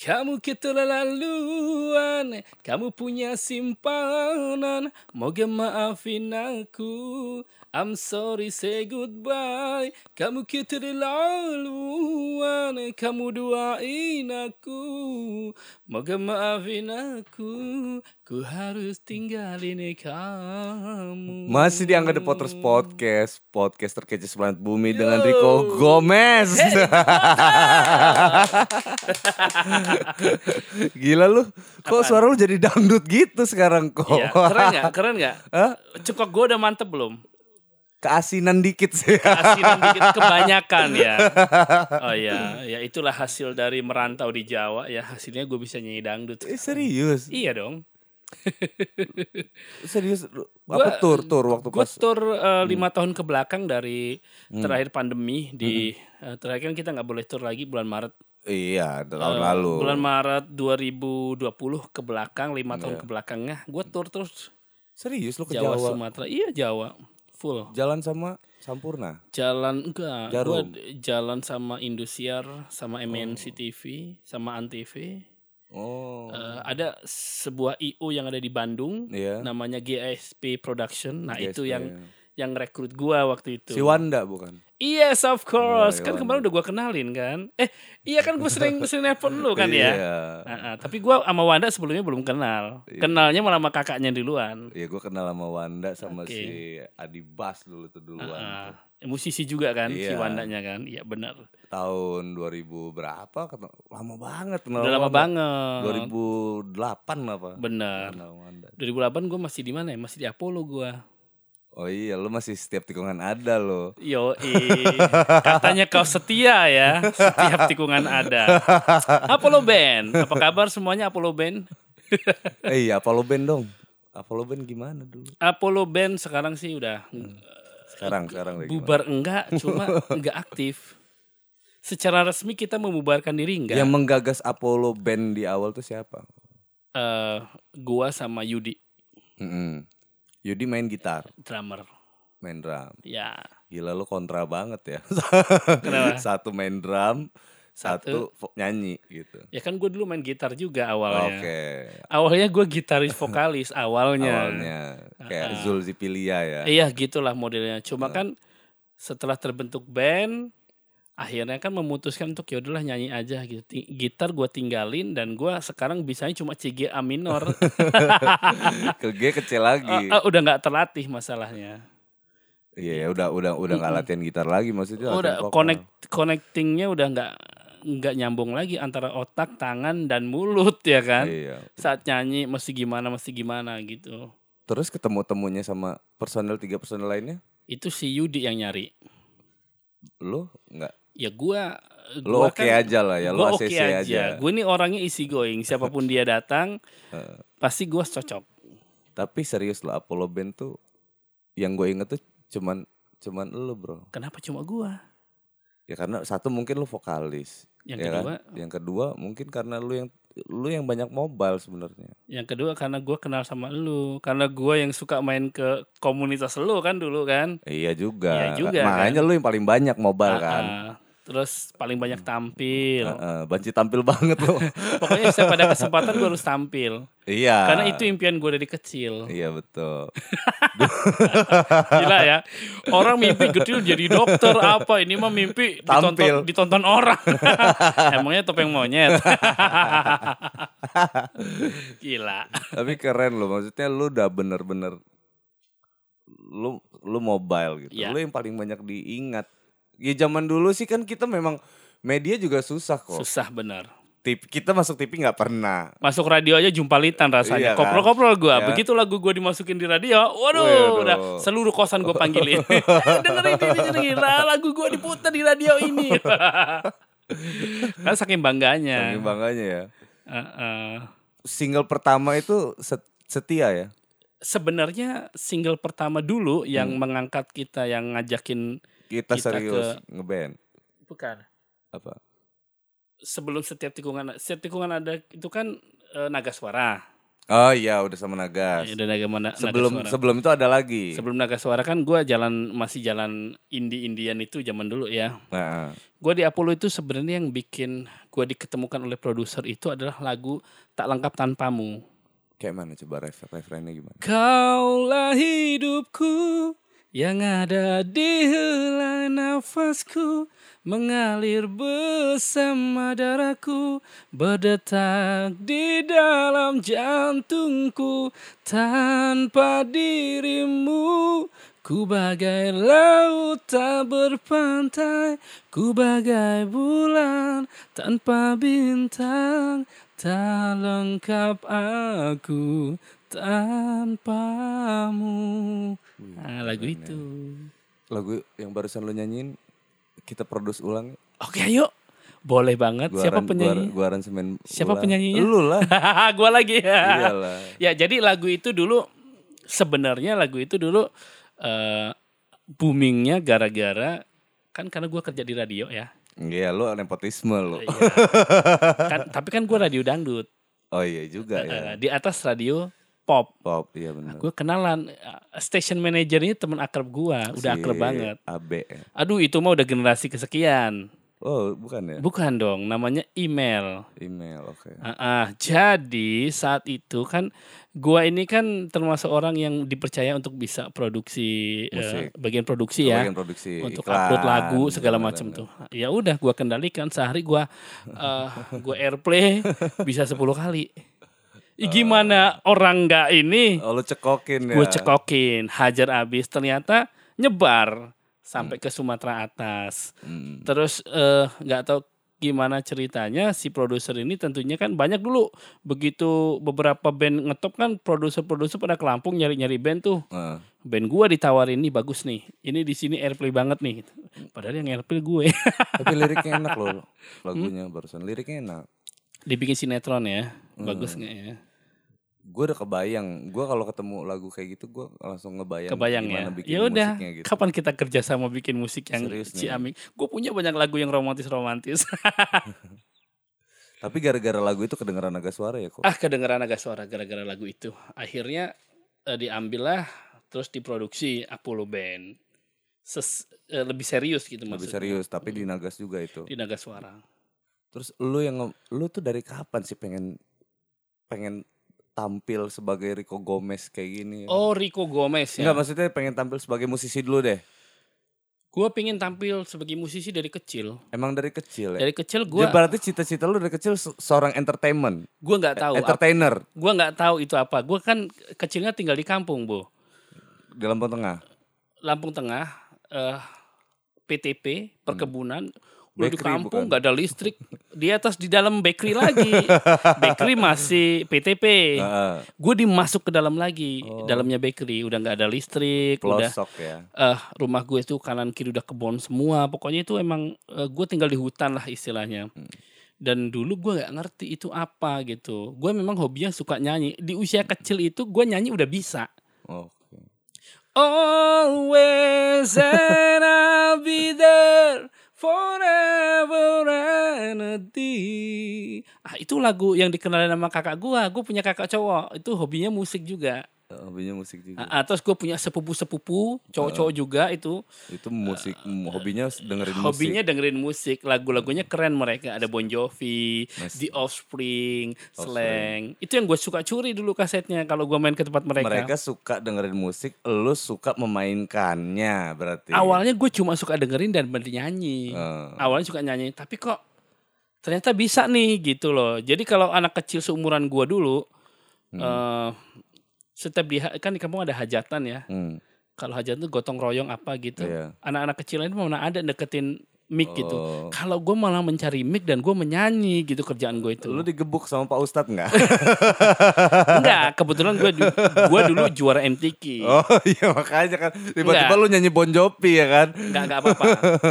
Kamu keterlaluan, kamu punya simpanan, moga maafin aku. I'm sorry, say goodbye. Kamu keterlaluan, kamu doain aku. Moga maafin aku, ku harus tinggalin kamu. Masih di Angga The Potters Podcast Podcast terkece sebelah bumi dengan Rico Gomez Gila lu Kok suara lu jadi dangdut gitu sekarang kok Iya, keren gak? Keren gak? Hah? Cukok gue udah mantep belum? Keasinan dikit sih Asinan dikit kebanyakan ya. Oh iya, ya itulah hasil dari merantau di Jawa ya. Hasilnya gue bisa nyanyi dangdut. Eh, Serius Iya dong. Serius Lu- Gua- Apa tur tur waktu Gue pas tur eh, lima tahun ke belakang dari Hmm. terakhir pandemi di eh, terakhir kan kita nggak boleh tur lagi bulan Maret. Iya tahun Eh, lalu Bulan Maret 2020 ke belakang lima tahun Iya. ke belakangnya gue tur terus Serius lu ke Jawa, Jawa, Sumatera. Iya Jawa full. Jalan sama Sampurna Jalan enggak, gua jalan sama Indosiar, sama MNC TV, sama Antv. Oh Eh, ada sebuah IO yang ada di Bandung, Iya namanya GSP Production. Nah itu GSP. yang yang rekrut gua waktu itu. Si Wanda bukan Yes of course, Oh, kan kemarin udah gua kenalin kan. Eh iya kan gue sering sering nelfon lu kan ya. Iya ah, tapi gua sama Wanda sebelumnya belum kenal. Iya. Kenalnya malah sama kakaknya duluan. Iya gue kenal sama Wanda sama Oke. si Adi Bas dulu tuh duluan Ah, ah. musisi juga kan si Iya. Wandanya kan. Iya benar. tahun 2000 berapa lama banget kenal Udah lama banget. 2008 apa Benar. kenal Wanda 2008 gue masih di mana ya? Masih di Apollo gue. Oh iya lu masih setiap tikungan ada lo Yo, katanya kau setia ya. Setiap tikungan ada. Apollo Band. Apa kabar semuanya Apollo Band? eh iya Apollo Band dong Apollo Band gimana dulu Apollo Band sekarang sih udah sekarang sekarang lagi gimana? bubar enggak, cuma enggak aktif. Secara resmi kita membubarkan diri enggak? yang menggagas Apollo Band di awal tuh siapa Eh, gua sama Yudi, Mm-mm. Yudi main gitar drummer. main drum Ya, gila lu kontra banget ya Kenapa? satu main drum Satu. satu nyanyi gitu ya kan gue dulu main gitar juga awalnya. oke Awalnya gue gitaris vokalis awalnya. awalnya kayak Ah. Zul Zipilia ya Iya gitulah modelnya. Cuma kan setelah terbentuk band, akhirnya kan memutuskan untuk ya udahlah nyanyi aja gitu. Gitar gue tinggalin dan gue sekarang bisanya cuma C G A minor. ke G kecil lagi Ah, ah, udah nggak terlatih masalahnya. iya ya udah udah udah nggak latihan gitar lagi maksudnya Udah connect connectingnya udah nggak nggak nyambung lagi antara otak, tangan dan mulut ya kan. iya Saat nyanyi mesti gimana mesti gimana gitu. terus ketemu temunya sama personel tiga personel lainnya Itu si Yudi yang nyari. lu nggak Ya gua lu gua oke kan- aja lah ya ACC oke aja, aja. Gue ini orangnya easy going. Siapa pun dia datang, pasti gue cocok. tapi serius lo Apollo Band tuh yang gue inget tuh cuman cuman lu bro Kenapa cuma gue? ya karena satu mungkin lu vokalis Yang ya kedua, kan? yang kedua mungkin karena lu yang lu yang banyak mobile sebenarnya yang kedua karena gue kenal sama lu, karena gue yang suka main ke komunitas lu kan dulu kan. iya juga, Iya juga, makanya lu yang paling banyak mobile kan Ah, ah. Terus paling banyak tampil. Heeh, banci tampil banget lo Pokoknya setiap ada kesempatan gue harus tampil. iya Karena itu impian gue dari kecil. iya betul Gila ya. Orang mimpi gede jadi dokter apa ini mah mimpi ditonton Tampil. ditonton orang. Emangnya topeng monyet. Gila. tapi keren lo maksudnya lu udah bener-bener lu lu mobile gitu Iya. lu yang paling banyak diingat ya zaman dulu sih kan kita memang media juga susah kok Susah bener. TV, kita masuk TV nggak pernah Masuk radio aja jumpalitan rasanya. Iya kan? Koprol-koprol gue. Ya. Begitu lagu gue dimasukin di radio, waduh, Waduh. udah seluruh kosan gue panggilin. Dengerin gila, lagu gue diputar di radio ini. kan saking bangganya. saking bangganya ya Heeh. single pertama itu set- setia ya Sebenarnya single pertama dulu yang mengangkat kita, yang ngajakin kita, Kita serius ngeband bukan apa sebelum setiap tikungan setiap tikungan ada itu kan eh, naga suara. oh iya udah sama Nagas Ya, udah naga mana sebelum naga suara. sebelum itu ada lagi sebelum naga suara kan gua jalan masih jalan indie indian itu zaman dulu ya. nah, Gue di Apollo itu sebenarnya yang bikin gue diketemukan oleh produser itu adalah lagu tak lengkap tanpamu. Kayak mana coba ref refrennya gimana? Kaulah hidupku yang ada di helai nafasku mengalir bersama darahku berdetak di dalam jantungku. Tanpa dirimu ku bagai laut tak berpantai. Ku bagai bulan tanpa bintang tak lengkap aku tanpamu nah, lagu ya. itu Lagu yang barusan lo nyanyiin kita produce ulang. Oke ayo. Boleh banget. Gua Siapa aran- penyanyi? Gua, gua aransemen Siapa ulang. penyanyinya? Lu lah. gua lagi ya. Iyalah. Ya jadi lagu itu dulu sebenarnya lagu itu dulu eh, boomingnya gara-gara kan karena gua kerja di radio ya. Iya, lu nepotisme lu. Iya. kan, tapi kan gua radio dangdut Oh iya juga ya. di atas radio pop. Pop, iya benar. Gue kenalan eh, station manajernya teman akrab gua, udah Si akrab banget. AB ya. Aduh itu mah udah generasi kesekian. Oh, bukan ya? Bukan dong, namanya email. Email, oke. Ah, ah, jadi saat itu kan gua ini kan termasuk orang yang dipercaya untuk bisa produksi eh, bagian produksi ya Bagian produksi untuk iklan, upload lagu segala macam tuh. Ya udah gua kendalikan sehari gua eh, gua airplay bisa 10 kali. Gimana orang nggak ini? Oh, lu cekokin ya. Gue cekokin, hajar abis ternyata nyebar sampai ke Sumatera atas. Hmm. Terus eh, nggak tahu gimana ceritanya si produser ini tentunya kan banyak dulu begitu beberapa band ngetop kan produser-produser pada ke Lampung nyari-nyari band tuh Heeh. band gua ditawarin nih bagus nih ini di sini airplay banget nih padahal yang airplay gue Tapi liriknya enak loh lagunya Hmm? barusan. Liriknya enak. dibikin sinetron ya Hmm. bagus nggak ya Gue udah kebayang. Gue kalau ketemu lagu kayak gitu gue langsung ngebayang kebayang ya? gimana bikin ya udah musiknya gitu. kapan kita kerja sama bikin musik yang Serius ciamik? Gue punya banyak lagu yang romantis romantis Tapi gara-gara lagu itu kedengeran agak suara ya kok. ah kedengeran agak suara gara-gara lagu itu. Akhirnya eh, diambillah terus diproduksi Apollo Band. Ses, eh, lebih serius gitu Lebih maksudnya. serius tapi di Nagas juga itu. di naga suara. Terus lu yang lu tuh dari kapan sih pengen pengen tampil sebagai Rico Gomez kayak gini? oh Rico Gomez ya Enggak maksudnya pengen tampil sebagai musisi dulu deh. gue pingin tampil sebagai musisi dari kecil Emang dari kecil ya. dari kecil Gue gue berarti cita-cita lu dari kecil se- seorang entertainment, gue nggak tahu entertainer gue nggak tahu itu apa gue kan kecilnya tinggal di kampung bu di Lampung Tengah. Lampung Tengah eh PTP perkebunan udah di Bakery kampung bukan? nggak ada listrik di atas di dalam bakery lagi bakery masih PTP Heeh. gue dimasuk ke dalam lagi Oh. dalamnya bakery udah nggak ada listrik udah pelosok ya. eh rumah gue itu kanan kiri udah kebon semua pokoknya itu emang eh, gue tinggal di hutan lah istilahnya Hmm. dan dulu gue nggak ngerti itu apa gitu gue memang hobinya suka nyanyi di usia kecil itu gue nyanyi udah bisa Oke. Always and I'll be there forever and a day. Ah itu lagu yang dikenalin sama kakak gua. Gue punya kakak cowok. Itu hobinya musik juga. Hobinya musik juga. Ah, terus gue punya sepupu-sepupu cowok-cowok juga itu. Itu musik hobinya dengerin musik. Hobinya dengerin musik. Lagu-lagunya keren mereka. Ada Bon Jovi, Nice. The Offspring, Offspring. Slang. Itu yang gue suka curi dulu kasetnya kalau gue main ke tempat mereka. Mereka suka dengerin musik, lu suka memainkannya berarti. Awalnya gue cuma suka dengerin dan bernyanyi. Eh, awalnya suka nyanyi tapi kok ternyata bisa nih gitu loh jadi kalau anak kecil seumuran gua dulu Hmm. eh setiap di kan di kampung ada hajatan ya. Hmm, kalau hajatan tuh gotong royong apa gitu. Iya. anak-anak kecil itu mana ada deketin mic gitu Oh. kalau gue malah mencari mic dan gue menyanyi gitu kerjaan gue itu Lu digebuk sama Pak Ustadz nggak? enggak kebetulan gue gue dulu juara MTQ oh iya makanya kan tiba-tiba Nggak. lu nyanyi Bon Jovi ya kan? Enggak enggak apa-apa.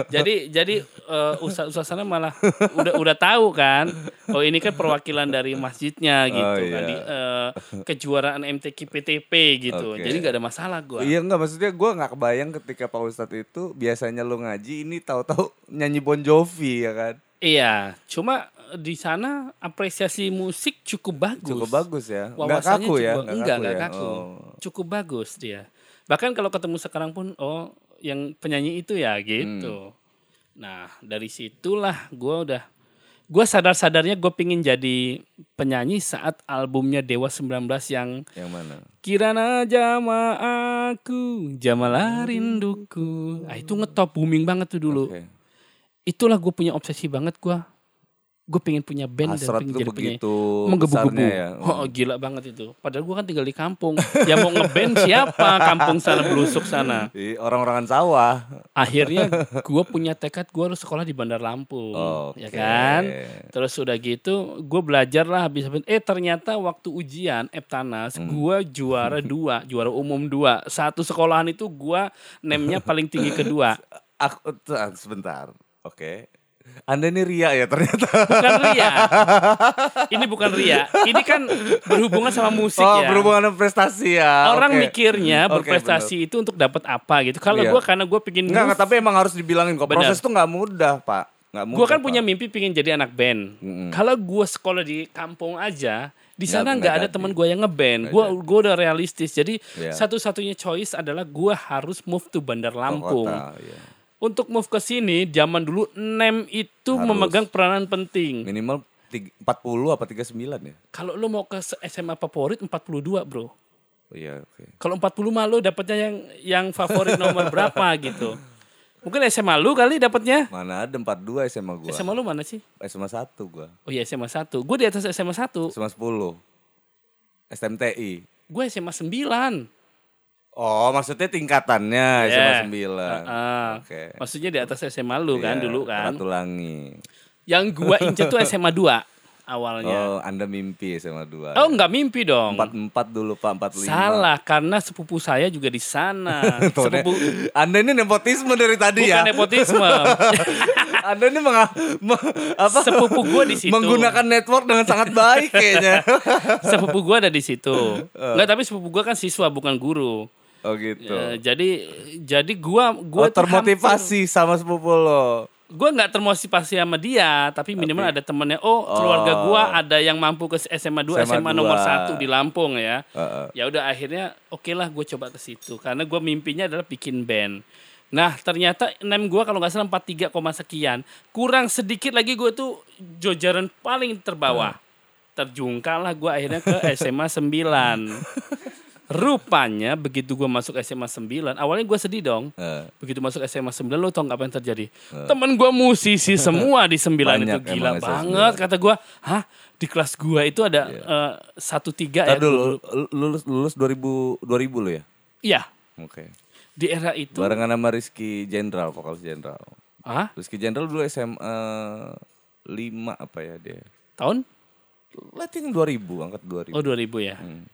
jadi jadi uh, ustaz-ustaz sana malah udah udah tahu kan. Oh ini kan perwakilan dari masjidnya gitu Oh, kan iya. di uh, kejuaraan MTQ PTP gitu. Oke. Jadi nggak ada masalah gua. Iya enggak maksudnya gua nggak kebayang ketika Pak Ustadz itu biasanya lu ngaji ini tahu-tahu nyanyi Bon Jovi ya kan? Iya, cuma di sana apresiasi musik cukup bagus. Cukup bagus ya. Enggak Wawasannya kaku ya? cukup- enggak, enggak ya? kaku. Oh. Cukup bagus dia. Bahkan kalau ketemu sekarang pun oh yang penyanyi itu ya gitu. Hmm. Nah, dari situlah gua udah Gue sadar-sadarnya gue pingin jadi penyanyi saat albumnya Dewa 19 yang Yang mana? Kirana jama aku, jamalah rinduku. Ah itu ngetop booming banget tuh dulu. Oke. Itulah gue punya obsesi banget gue. Gue pengen punya band Hasrat dan pengen jadi begitu Menggebu-gebu. ya. Oh gila banget itu. Padahal gue kan tinggal di kampung. ya mau ngeband siapa kampung sana belusuk sana. Orang-orangan sawah. Akhirnya gue punya tekad gue harus sekolah di Bandar Lampung. Ya Oke. kan? Terus udah gitu gue belajar lah habis habis. Eh ternyata waktu ujian Eptanas Hmm. gue juara dua. Juara umum dua. Satu sekolahan itu gue nemnya paling tinggi kedua. Aku sebentar. Oke. Anda ini ria ya ternyata. Bukan ria. Ini bukan ria. Ini kan berhubungan sama musik oh, ya. berhubungan dengan prestasi ya. Orang Oke. mikirnya berprestasi itu untuk dapat apa gitu. Kalau Iya. gue karena gue pingin Enggak, enggak, tapi emang harus dibilangin kok. Proses tuh nggak mudah, Pak. Nggak mudah. Gue kan Pak. punya mimpi pingin jadi anak band. Mm-mm. Kalau gue sekolah di kampung aja, di sana nggak ada teman gue yang ngeband. Gue gue udah realistis. Jadi Iya. satu-satunya choice adalah gue harus move to Bandar Lampung. kota, iya. Untuk move ke sini, zaman dulu nem itu Harus. memegang peranan penting. Minimal tiga- 40 apa 39 ya? Kalau lo mau ke SMA favorit 42 bro. Oh iya, oke. Kalau 40 mah lo dapatnya yang yang favorit nomor berapa gitu. Mungkin SMA lu kali dapatnya. Mana ada 42 SMA gua. SMA lu mana sih? SMA 1 gua. Oh iya SMA 1. Gue di atas SMA 1. SMA 10. STMTI. Gue SMA 9. Oh, maksudnya tingkatannya Iya. SMA 9. Ah, Oke. Maksudnya di atas SMA lu kan Iya, dulu kan. Ratulangi. Yang gua incer tuh SMA 2 awalnya. Oh, Anda mimpi SMA 2. Oh, enggak mimpi dong. 44 dulu, Pak, 45. Salah karena sepupu saya juga di sana. Sepupu Anda ini nepotisme dari tadi bukan ya. nepotisme. Anda ini menga- me- apa? sepupu gua di situ. Menggunakan network dengan sangat baik kayaknya. sepupu gua ada di situ. Enggak, tapi sepupu gua kan siswa bukan guru. Oh gitu. Ya, jadi jadi gua Oh, gua tuh termotivasi sama sepupu lo. gue nggak termotivasi sama dia tapi minimal ada temennya. Oh keluarga gua ada yang mampu ke SMA 2 SMA, SMA nomor 2. satu di Lampung ya. Heeh. ya udah akhirnya oke lah gue coba ke situ. Karena gue mimpinya adalah bikin band. Nah ternyata nem gue kalau nggak salah 43, koma sekian. Kurang sedikit lagi gue tuh jajaran paling terbawah. Terjungkal lah gue akhirnya ke SMA 9 rupanya begitu gue masuk SMA 9 awalnya gue sedih dong Eh, Begitu masuk SMA 9 lo tau gak apa yang terjadi? Temen gue musisi semua di 9 itu Banyak gila emang SMA banget kata gue. Hah? Di kelas gue itu ada eh, satu tiga ya Iya. Ntar dulu, lulus lulus 2000 2000 lo ya? Iya. Oke. Di era itu. Barengan sama Rizky Jenderal, vokalis Jenderal. Hah? Rizky Jenderal dulu SMA 5 apa ya dia? Tahun? Latin 2000, angkat 2000. Oh 2000 ya. Hmm.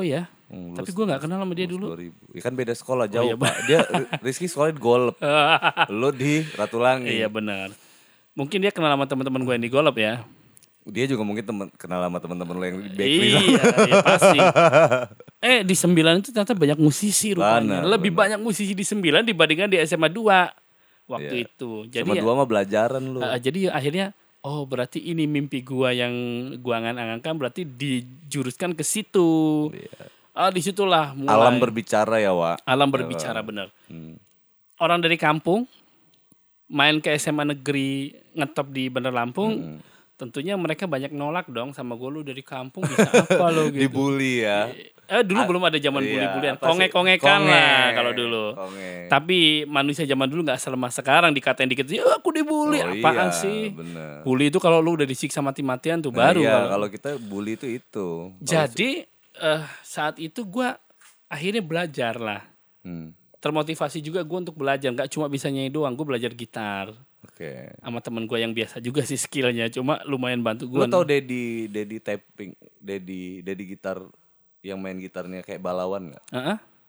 Oh ya. Hmm, Tapi gue gak kenal sama dia dulu. 2000. Ya kan beda sekolah jauh, iya, Pak. Dia Rizky sekolah di Golep. Lo di Ratulangi. iya benar. Mungkin dia kenal sama teman-teman gue yang di Golop ya. Dia juga mungkin temen, kenal sama teman-teman lo yang di bakery. Iya, iya pasti. Eh di 9 itu ternyata banyak musisi rupanya. Benar, Lebih banyak musisi di 9 dibandingkan di SMA 2 waktu Iya. itu. Jadi Sama ya- dua mah belajaran lo. Uh, jadi akhirnya oh berarti ini mimpi gua yang gua angan-angankan berarti dijuruskan ke situ. Ah di situlah mulai Iya. Alam berbicara ya, Wak. alam berbicara bener. Hmm. Orang dari kampung main ke SMA negeri ngetop di Bandar Lampung. Hmm. Tentunya mereka banyak nolak dong sama gue lu dari kampung bisa apa lo gitu. Dibully ya. Eh dulu belum ada zaman Iya, sih? Konge-kongekan Konge. lah kalau dulu. Konge. Tapi manusia zaman dulu nggak selemah sekarang dikatain dikit, ya aku dibully. Oh, Apaan iya, sih? Bener. Bully itu kalau lu udah disiksa mati-matian tuh Nah, baru. iya, kalau- kita bully itu itu. Jadi eh, saat itu gua akhirnya belajar lah. Hmm, Termotivasi juga gua untuk belajar. Nggak cuma bisa nyanyi doang, gue belajar gitar. Oke. Sama temen gue yang biasa juga sih skillnya. Cuma lumayan bantu gue. Lu tau Dedi Dedi tapping, Dedi Dedi gitar yang main gitarnya kayak balawan nggak?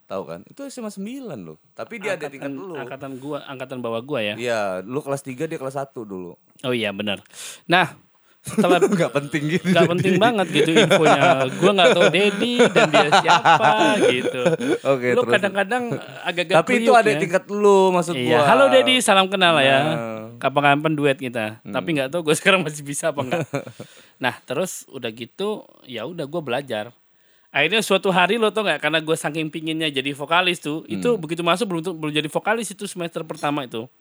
Tahu kan? Itu SMA 9 loh. Tapi dia ada tingkat lu. Angkatan gua, angkatan bawah gua ya. Iya, lu kelas 3 dia kelas 1 dulu. Oh iya benar. Nah, setelah Enggak penting gitu. nggak penting banget gitu infonya. Gua nggak tahu Dedi dan dia siapa gitu. Oke, Lu terus. kadang-kadang agak-agak Tapi itu ada ya. tingkat lu maksud Iya, gua. halo Dedi, salam kenal ya. Nah. Kapan-kapan duet kita. Hmm. Tapi nggak tahu gue sekarang masih bisa apa enggak. nah, terus udah gitu, ya udah gue belajar. Akhirnya suatu hari lo tau nggak, karena gue saking pinginnya jadi vokalis tuh, itu Hmm. begitu masuk belum belum jadi vokalis itu semester pertama itu.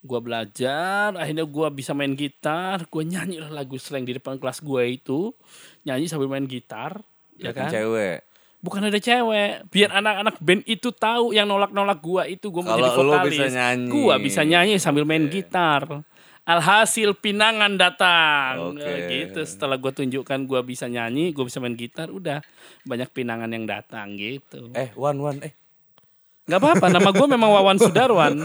Gua belajar, akhirnya gua bisa main gitar, gua nyanyi lagu slang di depan kelas gue itu, nyanyi sambil main gitar, ya kan? cewek. Bukan ada cewek, biar anak-anak band itu tahu yang nolak-nolak gua itu gua mau jadi vokalis. Gua bisa nyanyi sambil main gitar. Alhasil pinangan datang. Oke. Nah, Gitu. Setelah gua tunjukkan gua bisa nyanyi, gua bisa main gitar, udah banyak pinangan yang datang gitu. Eh, Wan Wan, eh Gak apa-apa, nama gue memang Wawan Sudarwan.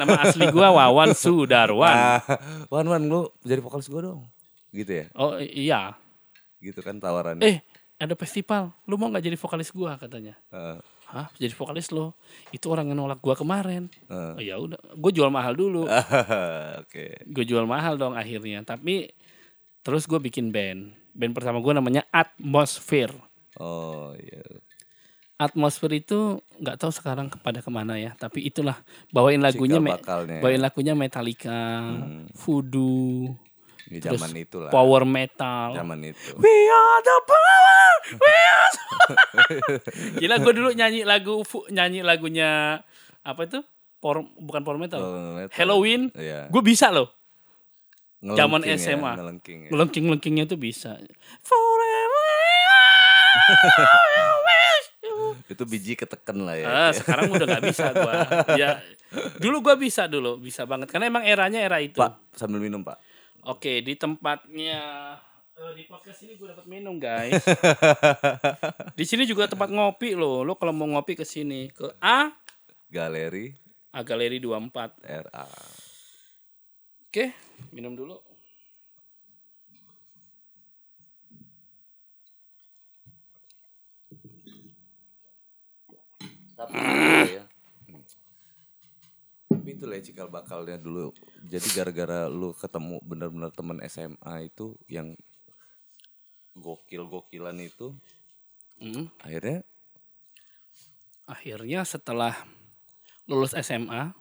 Nama asli gue Wawan Sudarwan. ah, Wan Wan lu jadi vokalis gue dong. Gitu ya? Oh iya. Gitu kan tawarannya. Eh, ada festival. Lu mau nggak jadi vokalis gue katanya? Heeh. Hah, jadi vokalis lo? Itu orang yang nolak gue kemarin. Heeh. Oh ya udah, gue jual mahal dulu. Oke. Gue jual mahal dong akhirnya. Tapi terus gue bikin band. Band pertama gue namanya Atmosphere. Oh iya. Atmosfer itu nggak tahu sekarang kepada ke mana ya, tapi itulah bawain lagunya, me- bakalnya. bawain lagunya Metallica, Voodoo, Ini terus zaman itulah. power metal. Zaman itu. We are the power. We are the- Gila gue dulu nyanyi lagu nyanyi lagunya apa itu? Power, bukan power metal. Power metal. Halloween. Iya. Gue bisa loh. Zaman Ngelengking ya, SMA. ngelengking ya. Ngelengking-lengkingnya tuh bisa. Forever. Itu biji keteken lah ya. Ah, sekarang udah nggak bisa gua. Ya, dulu gua bisa dulu, bisa banget karena emang eranya era itu. Pak, sambil minum, Pak. Oke, di tempatnya eh, di podcast ini gue dapat minum, guys. di sini juga tempat ngopi loh. Lo kalau mau ngopi ke sini ke A Galeri A Galeri 24. RA. Oke, minum dulu. Tapi itu ya. Tapi itu lah cikal bakalnya dulu. Jadi gara-gara lu ketemu bener-bener temen SMA itu yang gokil-gokilan itu Hmm. akhirnya Akhirnya setelah lulus SMA,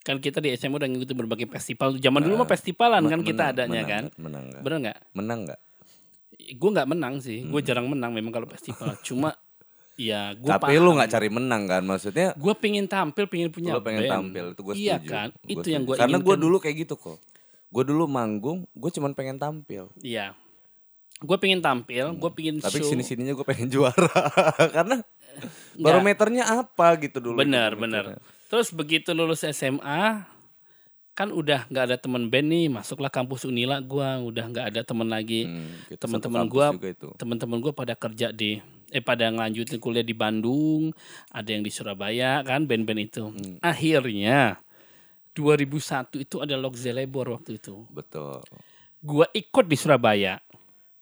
kan kita di SMA udah ngikutin berbagai festival. Zaman dulu mah festivalan kan men- kita menang- adanya menang kan. Menang nggak? Bener nggak? Menang nggak? gue nggak menang sih gue Hmm. jarang menang memang kalau festival cuma ya gue Tapi lu nggak cari menang kan maksudnya? gue pingin tampil pingin punya Lu pengen band. tampil itu gue setuju. iya kan Gua itu yang gue setuju. Karena gue dulu kayak gitu kok. Gue dulu manggung, gue cuman pengen tampil. iya gue pingin tampil gue pingin Tapi show sini sininya gue pengen juara karena barometernya apa gitu dulu. benar gitu mikirnya. terus begitu lulus SMA kan udah nggak ada teman band nih masuklah kampus Unila gue udah nggak ada teman lagi Hmm, kita teman-teman gue teman-teman gue pada kerja di eh pada ngelanjutin kuliah di Bandung ada yang di Surabaya kan band-band itu Hmm. akhirnya 2001 itu ada Lokzelebor waktu itu Betul. gua ikut di Surabaya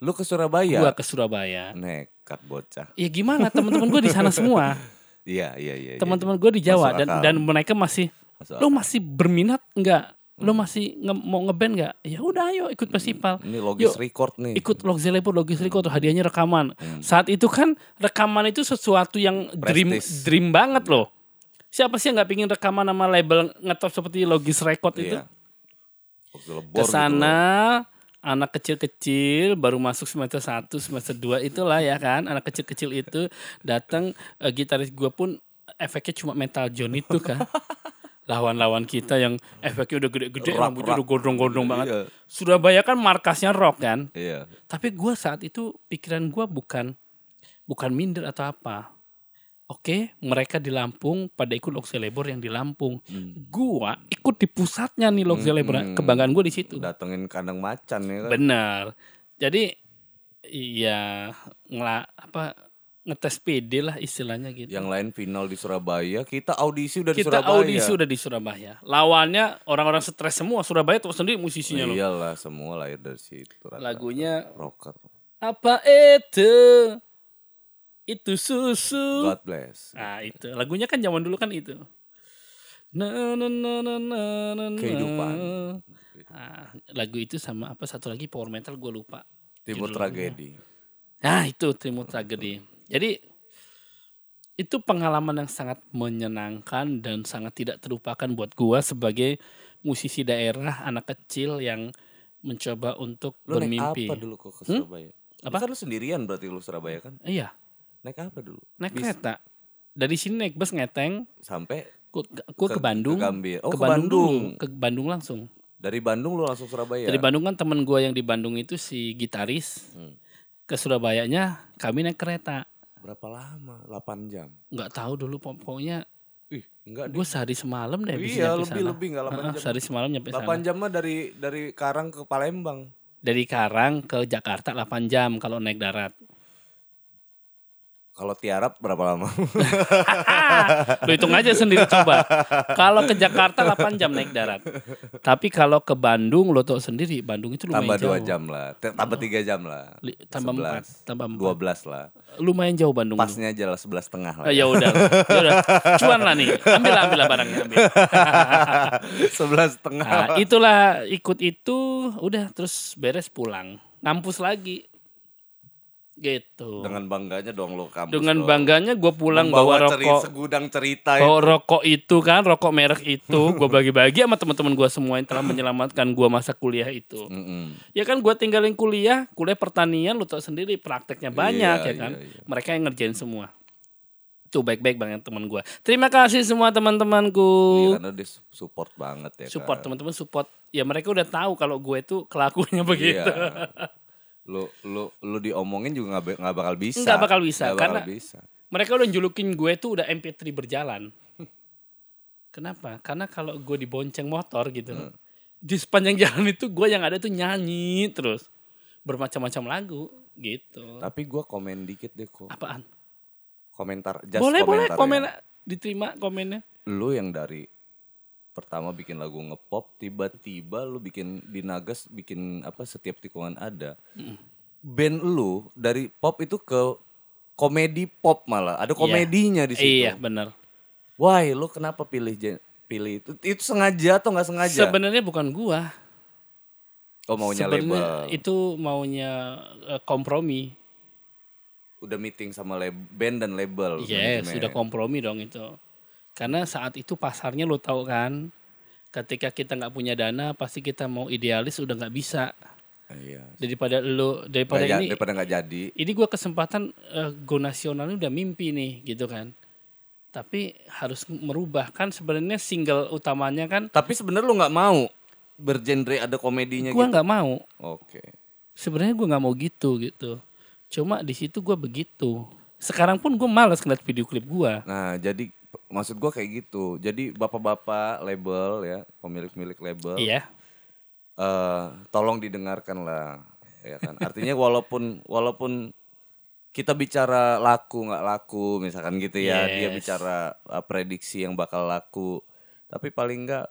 Lu ke Surabaya? gua ke Surabaya Nekat bocah. ya gimana teman-teman gua di sana semua Iya, iya, iya. iya. teman-teman gua di Jawa dan dan mereka masih akal. masih berminat enggak lo masih nge- mau ngeband nggak ya udah ayo ikut festival Ini logis Yuk, record nih. ikut Lokzelebor Logis Record tuh hadiahnya rekaman. Hmm. Saat itu kan rekaman itu sesuatu yang dream Prestis. dream banget loh. Siapa sih yang nggak pingin rekaman nama label ngetop seperti Logis Record itu? Iya. Waktu lebor Ke gitu sana anak kecil-kecil baru masuk semester 1, semester 2 itulah ya kan. Anak kecil-kecil itu datang eh, gitaris gua pun efeknya cuma metal John itu kan. Lawan-lawan kita yang efeknya udah gede-gede, Rock, rambutnya udah gondrong-gondrong Iya. banget. Surabaya kan markasnya rock kan. Iya. Tapi gue saat itu pikiran gue bukan bukan minder atau apa. Oke, mereka di Lampung pada ikut Lokselebor yang di Lampung. Gua ikut di pusatnya nih Lokselebor. Hmm. Kebanggaan gue di situ. Datengin kandang macan ya kan. Benar. Jadi iya ngela apa ngetes PD lah istilahnya gitu. Yang lain final di Surabaya, kita audisi udah di Kita Surabaya. audisi udah di Surabaya. Lawannya orang-orang stres semua. Surabaya tuh sendiri musisinya loh. Iyalah, semua lahir dari situ. rata-rata. Lagunya rocker. apa itu? Itu susu. God bless. Nah itu lagunya kan zaman dulu kan itu. Na na na na na na na. Kehidupan. Nah, lagu itu sama apa satu lagi power metal gue lupa. Timur Judul tragedi. Nah itu Timur Tragedi. Jadi itu pengalaman yang sangat menyenangkan dan sangat tidak terlupakan buat gua sebagai musisi daerah anak kecil yang mencoba untuk Lu naik bermimpi. apa dulu kok ke Surabaya? Apa? Kan lu sendirian berarti lu Surabaya kan? Iya, Naik apa dulu? naik Bis- kereta. Dari sini naik bus ngeteng Sampai Gue ke, ke Bandung. Ke Gambir. Oh, ke, ke Bandung. Bandung. Ke Bandung langsung. Dari Bandung lu langsung Surabaya. Dari Bandung kan temen gue yang di Bandung itu si gitaris. Hmm. Ke Surabayanya kami naik kereta. Berapa lama? 8 jam. Nggak tahu dulu pokoknya Ih, enggak gue sehari semalam deh bisa Iya, nyampe lebih sana. lebih enggak 8 Heeh, jam. Sehari semalam nyampe 8 sana. jam mah dari dari Karang ke Palembang. Dari Karang ke Jakarta 8 jam kalau naik darat. Kalau tiarap berapa lama? Lu hitung aja sendiri coba. Kalau ke Jakarta 8 jam naik darat. Tapi kalau ke Bandung lo tau sendiri, Bandung itu lumayan tambah jauh. 2 jam lah. Tambah 3 jam lah. Li- tambah 4, 11, tambah 4. 12 lah. Lumayan jauh Bandung. Pasnya aja lah 11 setengah lah. Ah, ya udah. Ya udah. Cuan lah nih. Ambil lah, ambil lah barangnya ambil. 11 setengah. Nah, itulah ikut itu udah terus beres pulang. Ngampus lagi. Gitu. Dengan bangganya dong lo kampus. Dengan lo. bangganya gue pulang bawa Membawa ceri- rokok. segudang cerita Bawa itu. rokok itu kan, rokok merek itu, gue bagi-bagi sama teman-teman gue semua yang telah menyelamatkan gue masa kuliah itu. Mm-mm. Ya kan gue tinggalin kuliah, kuliah pertanian lu tau sendiri prakteknya banyak Iya, ya kan. iya, iya. Mereka yang ngerjain semua. Tuh baik-baik banget teman gue. Terima kasih semua teman-temanku. Iya, karena dia support banget ya support kan. teman-teman support. Ya mereka udah tahu kalau gue itu kelakuannya begitu. Iya. Lu lu lu diomongin juga nggak nggak bakal bisa. Nggak bakal bisa, bakal karena- bisa. Mereka udah julukin gue tuh udah MP3 berjalan. Kenapa? Karena kalau gue dibonceng motor gitu, Hmm. di sepanjang jalan itu gue yang ada tuh nyanyi terus bermacam-macam lagu gitu. Tapi gua komen dikit deh kok. Apaan? Komentar just boleh boleh komen ya. diterima komennya. Lu yang dari pertama bikin lagu ngepop, tiba-tiba lu bikin di Nagas bikin apa setiap tikungan ada. Band lu dari pop itu ke komedi pop malah. Ada komedinya di situ. Iya benar. Why lu kenapa pilih pilih itu? Itu sengaja atau nggak sengaja? Sebenarnya bukan gua. oh maunya Sebenarnya label. itu maunya eh, kompromi. Udah meeting sama lab, band dan label. Yes, manajemen. sudah kompromi dong itu. Karena saat itu pasarnya lo tahu kan, ketika kita nggak punya dana, pasti kita mau idealis udah nggak bisa. Iya. Daripada lo, daripada ja- ini, daripada nggak jadi. ini gua kesempatan eh, go nasional ini udah mimpi nih, gitu kan. Tapi harus merubah kan sebenarnya single utamanya kan, Tapi sebenarnya lu nggak mau bergenre ada komedinya gua gitu. nggak mau. Oke. Sebenarnya gua nggak mau gitu gitu. Cuma di situ gua begitu. Sekarang pun gue malas ngeliat video klip gua. Nah, jadi maksud gua kayak gitu. Jadi bapak-bapak label ya, pemilik-milik label, Iya. eh tolong didengarkan lah, ya kan. Artinya walaupun walaupun kita bicara laku nggak laku, misalkan gitu ya, dia Yes. bicara eh, prediksi yang bakal laku, tapi paling nggak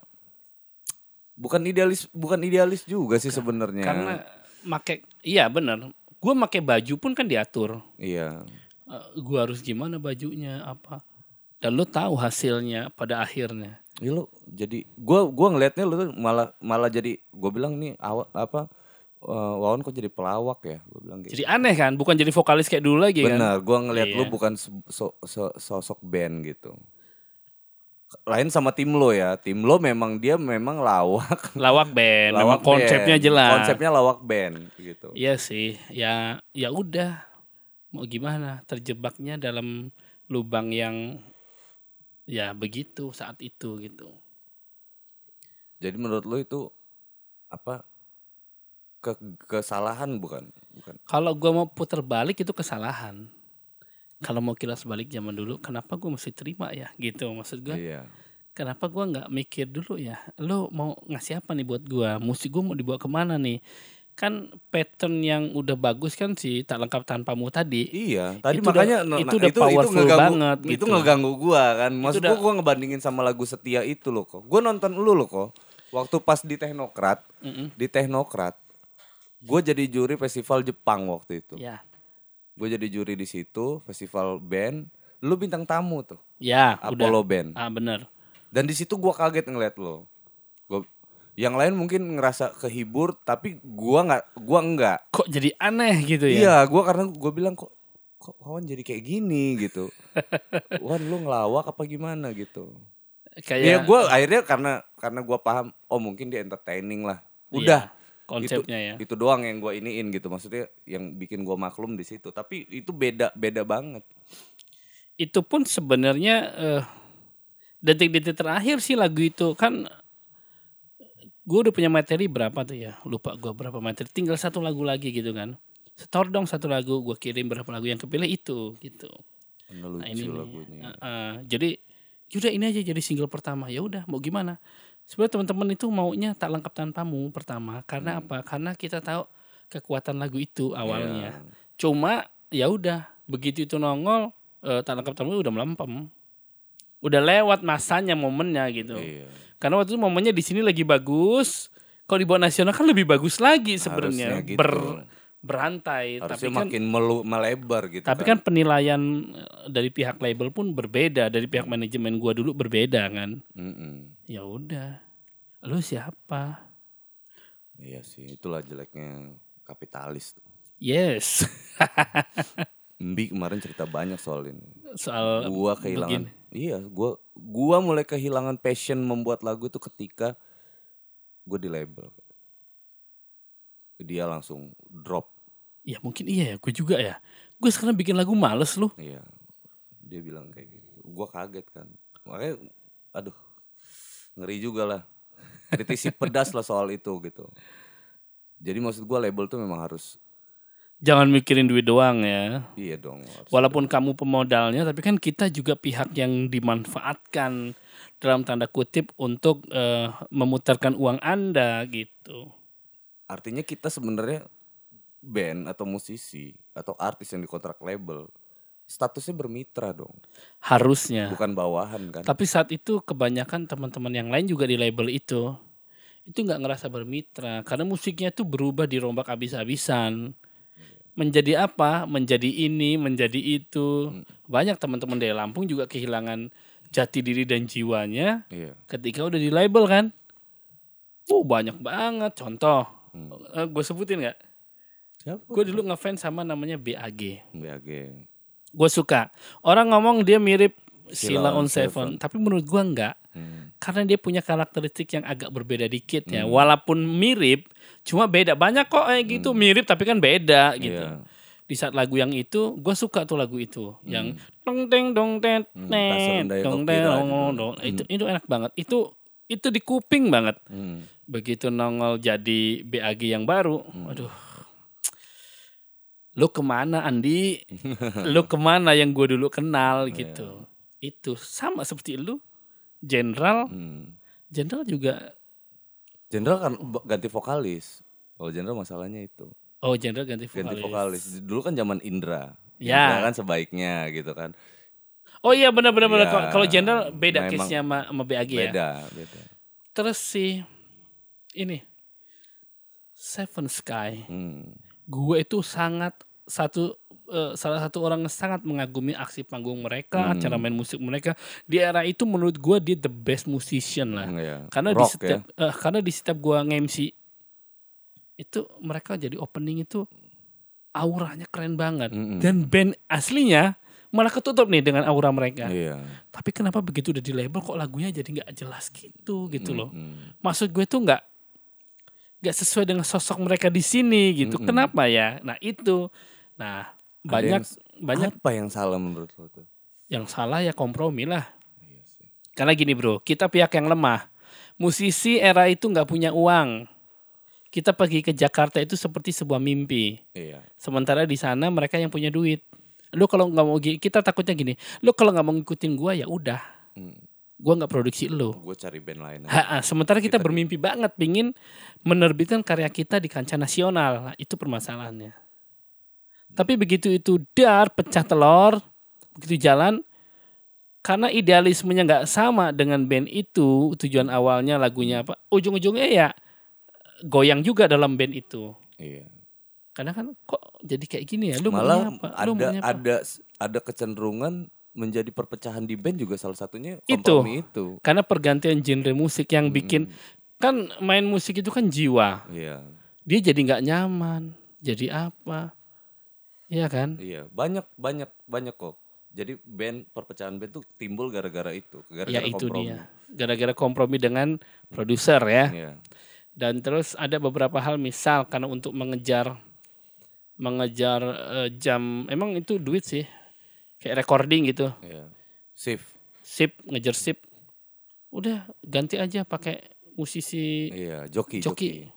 bukan idealis, bukan idealis juga sih sebenarnya. Karena make iya bener. Gue make baju pun kan diatur. iya, Eh, gua harus gimana bajunya apa. Dan lo tahu hasilnya pada akhirnya. Ya lu jadi gua gua ngelihatnya lu tuh malah malah jadi gua bilang nih awa, apa eh, Wawan kok jadi pelawak ya? Gua bilang gitu. Jadi aneh kan, bukan jadi vokalis kayak dulu lagi kan. Benar, gua ngelihat lu Iya. bukan se- so- so- sosok band gitu. Lain sama tim lo ya. Tim lo memang dia memang lawak. Lawak band, memang lawak konsepnya band. jelas. Konsepnya lawak band gitu. Iya sih, ya ya udah. Mau gimana? Terjebaknya dalam lubang yang ya begitu saat itu gitu. Jadi menurut lu itu apa ke kesalahan bukan? Bukan. Kalau gua mau putar balik itu kesalahan. Kalau mau kilas balik zaman dulu, kenapa gua mesti terima ya? Gitu maksud gua. Iya. Kenapa gua nggak mikir dulu ya? Lo mau ngasih apa nih buat gua? Musik gua mau dibawa ke mana nih? Kan pattern yang udah bagus kan sih tak lengkap tanpamu tadi. Iya, tadi Itu makanya udah- nah, itu udah powerful ngeganggu- banget Itu gitu. ngeganggu gua kan. Maksud Itu gua udah- gua ngebandingin sama lagu Setia itu loh kok. Gua nonton lu loh kok. Waktu pas di Teknokrat, Mm-mm. di Teknokrat, gua jadi juri festival Jepang waktu itu. Ya, Gue jadi juri di situ, festival band. Lu bintang tamu tuh, ya Apollo udah. Band. Ah bener. Dan di situ gua kaget ngeliat lo. Yang lain mungkin ngerasa kehibur, tapi gua nggak, gua enggak. Kok jadi aneh gitu ya? Iya, gua karena gua bilang kok kok kawan jadi kayak gini gitu. Wan lu ngelawak apa gimana gitu. Kayak Ya gua akhirnya karena karena gua paham oh mungkin dia entertaining lah. Udah iya, konsepnya ya. itu doang yang gua iniin gitu. Maksudnya yang bikin gua maklum di situ. Tapi itu beda beda banget. Itu pun sebenarnya eh, detik-detik terakhir sih lagu itu kan gue udah punya materi berapa tuh ya? Lupa gue berapa materi. Tinggal satu lagu lagi gitu kan. Setor dong satu lagu gue kirim berapa lagu. Yang kepilih itu gitu. Nah ini lagunya. Uh, uh, jadi yaudah ini aja jadi single pertama. Ya udah mau gimana? Sebenarnya teman-teman itu maunya tak lengkap tanpamu pertama. Karena Hmm. apa? Karena kita tahu kekuatan lagu itu awalnya. Iya. cuma ya udah begitu itu nongol eh, tak lengkap tanpamu udah melempem udah lewat masanya momennya gitu. Iya. Karena waktu itu momennya di sini lagi bagus kalau di bawah nasional kan lebih bagus lagi sebenarnya gitu. ber berantai Harusnya tapi kan makin melu- melebar gitu tapi kan penilaian eh, dari pihak label pun berbeda dari pihak manajemen gua dulu berbeda kan Mm-mm. ya udah lu siapa Iya sih, itulah jeleknya kapitalis. yes Mbi kemarin cerita banyak soal ini. soal Gua kehilangan. begini. Iya, gua gua mulai kehilangan passion membuat lagu itu ketika gue di label. Dia langsung drop. ya mungkin iya ya gue juga ya gue sekarang bikin lagu males lu Iya. Dia bilang kayak gitu. Gua kaget kan. Makanya aduh. Ngeri juga lah. Kritisi pedas lah soal itu gitu. Jadi maksud gua label tuh memang harus jangan mikirin duit doang ya iya dong. walaupun kamu pemodalnya tapi kan kita juga pihak yang dimanfaatkan dalam tanda kutip untuk eh, memutarkan uang anda gitu Artinya kita sebenarnya band atau musisi atau artis yang dikontrak label statusnya bermitra dong, harusnya bukan bawahan kan? Tapi saat itu kebanyakan teman-teman yang lain juga di label itu itu nggak ngerasa bermitra karena musiknya itu berubah dirombak habis-habisan. Menjadi apa? Menjadi ini, menjadi itu. Hmm. Banyak teman-teman dari Lampung juga kehilangan jati diri dan jiwanya Iya. ketika udah di label kan. Oh banyak banget. Contoh, Hmm. gue sebutin nggak? Gue dulu ngefans sama namanya BAG. BAG. Gue suka. Orang ngomong dia mirip Sheila Sheila on on Seven. Seven, tapi menurut gua enggak. Hmm. karena dia punya karakteristik yang agak berbeda dikit ya. Hmm. Walaupun mirip, cuma beda. Banyak kok kayak gitu mirip tapi kan beda gitu. Iya. Di saat lagu yang itu, gue suka tuh lagu itu, yang dong teng dong tet Hmm, dong teng dong dong. Itu itu enak banget. Itu itu di kuping banget. Hmm. Begitu nongol jadi BAG yang baru, aduh. Lu ke mana Andi? lu ke mana yang gue dulu kenal gitu. Itu sama seperti lu, Jenderal. Hmm. Jenderal juga Jenderal kan ganti vokalis. Kalau Jenderal masalahnya itu Oh, Jenderal ganti vokalis. ganti vokalis. Dulu kan zaman Indra. Ya. Indra kan sebaiknya gitu kan. Oh iya benar benar benar. Ya, Kalau- Jenderal beda memang case-nya sama, sama BAG ya. Beda, beda. Terus si ini Seven Sky. Hmm. Gue itu sangat satu eh, salah satu orang yang sangat mengagumi aksi panggung mereka, Hmm. cara main musik mereka. Di era itu menurut gue dia the best musician lah. Hmm, ya. Karena di Rock setiap eh, karena di setiap gue nge-MC itu mereka jadi opening itu auranya keren banget. Mm-mm. Dan band aslinya malah ketutup nih dengan aura mereka. Iya. Tapi kenapa begitu udah di label kok lagunya jadi nggak jelas gitu gitu loh. Mm-mm. Maksud gue tuh nggak nggak sesuai dengan sosok mereka di sini gitu. Mm-mm. Kenapa ya? Nah itu, nah banyak yang- banyak apa yang salah menurut lo tuh? yang salah ya kompromi lah. Iya sih. Karena gini bro, kita pihak yang lemah. Musisi era itu nggak punya uang. Kita pergi ke Jakarta itu seperti sebuah mimpi. Iya. Sementara di sana mereka yang punya duit. Lu kalau nggak mau kita takutnya gini. Lu kalau nggak mau ngikutin gua ya udah. Hmm. Gua nggak produksi lu. Gue cari band lain. aja. Ha-ha, sementara kita, Kita- bermimpi banget pingin menerbitkan karya kita di kancah nasional. Nah, itu permasalahannya. Tapi begitu itu dar pecah telur, begitu jalan karena idealismenya nggak sama dengan band itu, tujuan awalnya lagunya apa? Ujung-ujungnya ya goyang juga dalam band itu. Iya. Karena kan kok jadi kayak gini ya? Lu Malah apa? Lu ada apa? ada ada kecenderungan menjadi perpecahan di band juga salah satunya Itu. kompromi itu. Karena pergantian genre musik yang Hmm. bikin kan main musik itu kan jiwa. Iya. Dia jadi nggak nyaman. Jadi apa? Iya kan? Iya, banyak banyak banyak kok. Jadi band perpecahan band tuh timbul gara-gara itu, gara-gara Ya itu kompromi. dia. Gara-gara kompromi dengan produser ya. Iya. Dan terus ada beberapa hal misal karena untuk mengejar mengejar eh, jam emang itu duit sih. Kayak recording gitu. Iya. Shift. Sip, ngejar sip. Udah ganti aja pakai musisi Iya, joki, joki.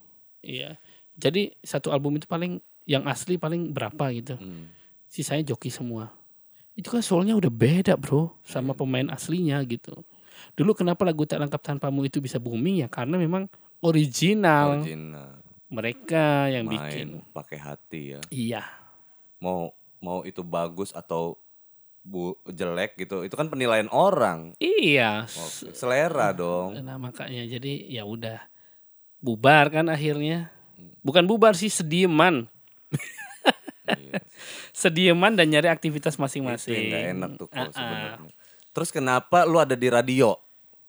Iya. Jadi satu album itu paling yang asli paling berapa gitu. Hmm. Sisanya joki semua. Itu kan soulnya udah beda bro Iya. sama pemain aslinya gitu. Dulu kenapa lagu tak lengkap tanpamu itu bisa booming ya karena memang original Original. mereka yang bikin. Main pakai hati ya. Iya. Mau mau itu bagus atau bu jelek gitu, itu kan penilaian orang. Iya. Oke, Selera dong. Nah makanya jadi ya udah bubar kan akhirnya. Hmm. Bukan bubar sih sedieman. Sedieman dan nyari aktivitas Itu masing-masing. gak enak tuh kalau sebenarnya. Terus kenapa lu ada di radio?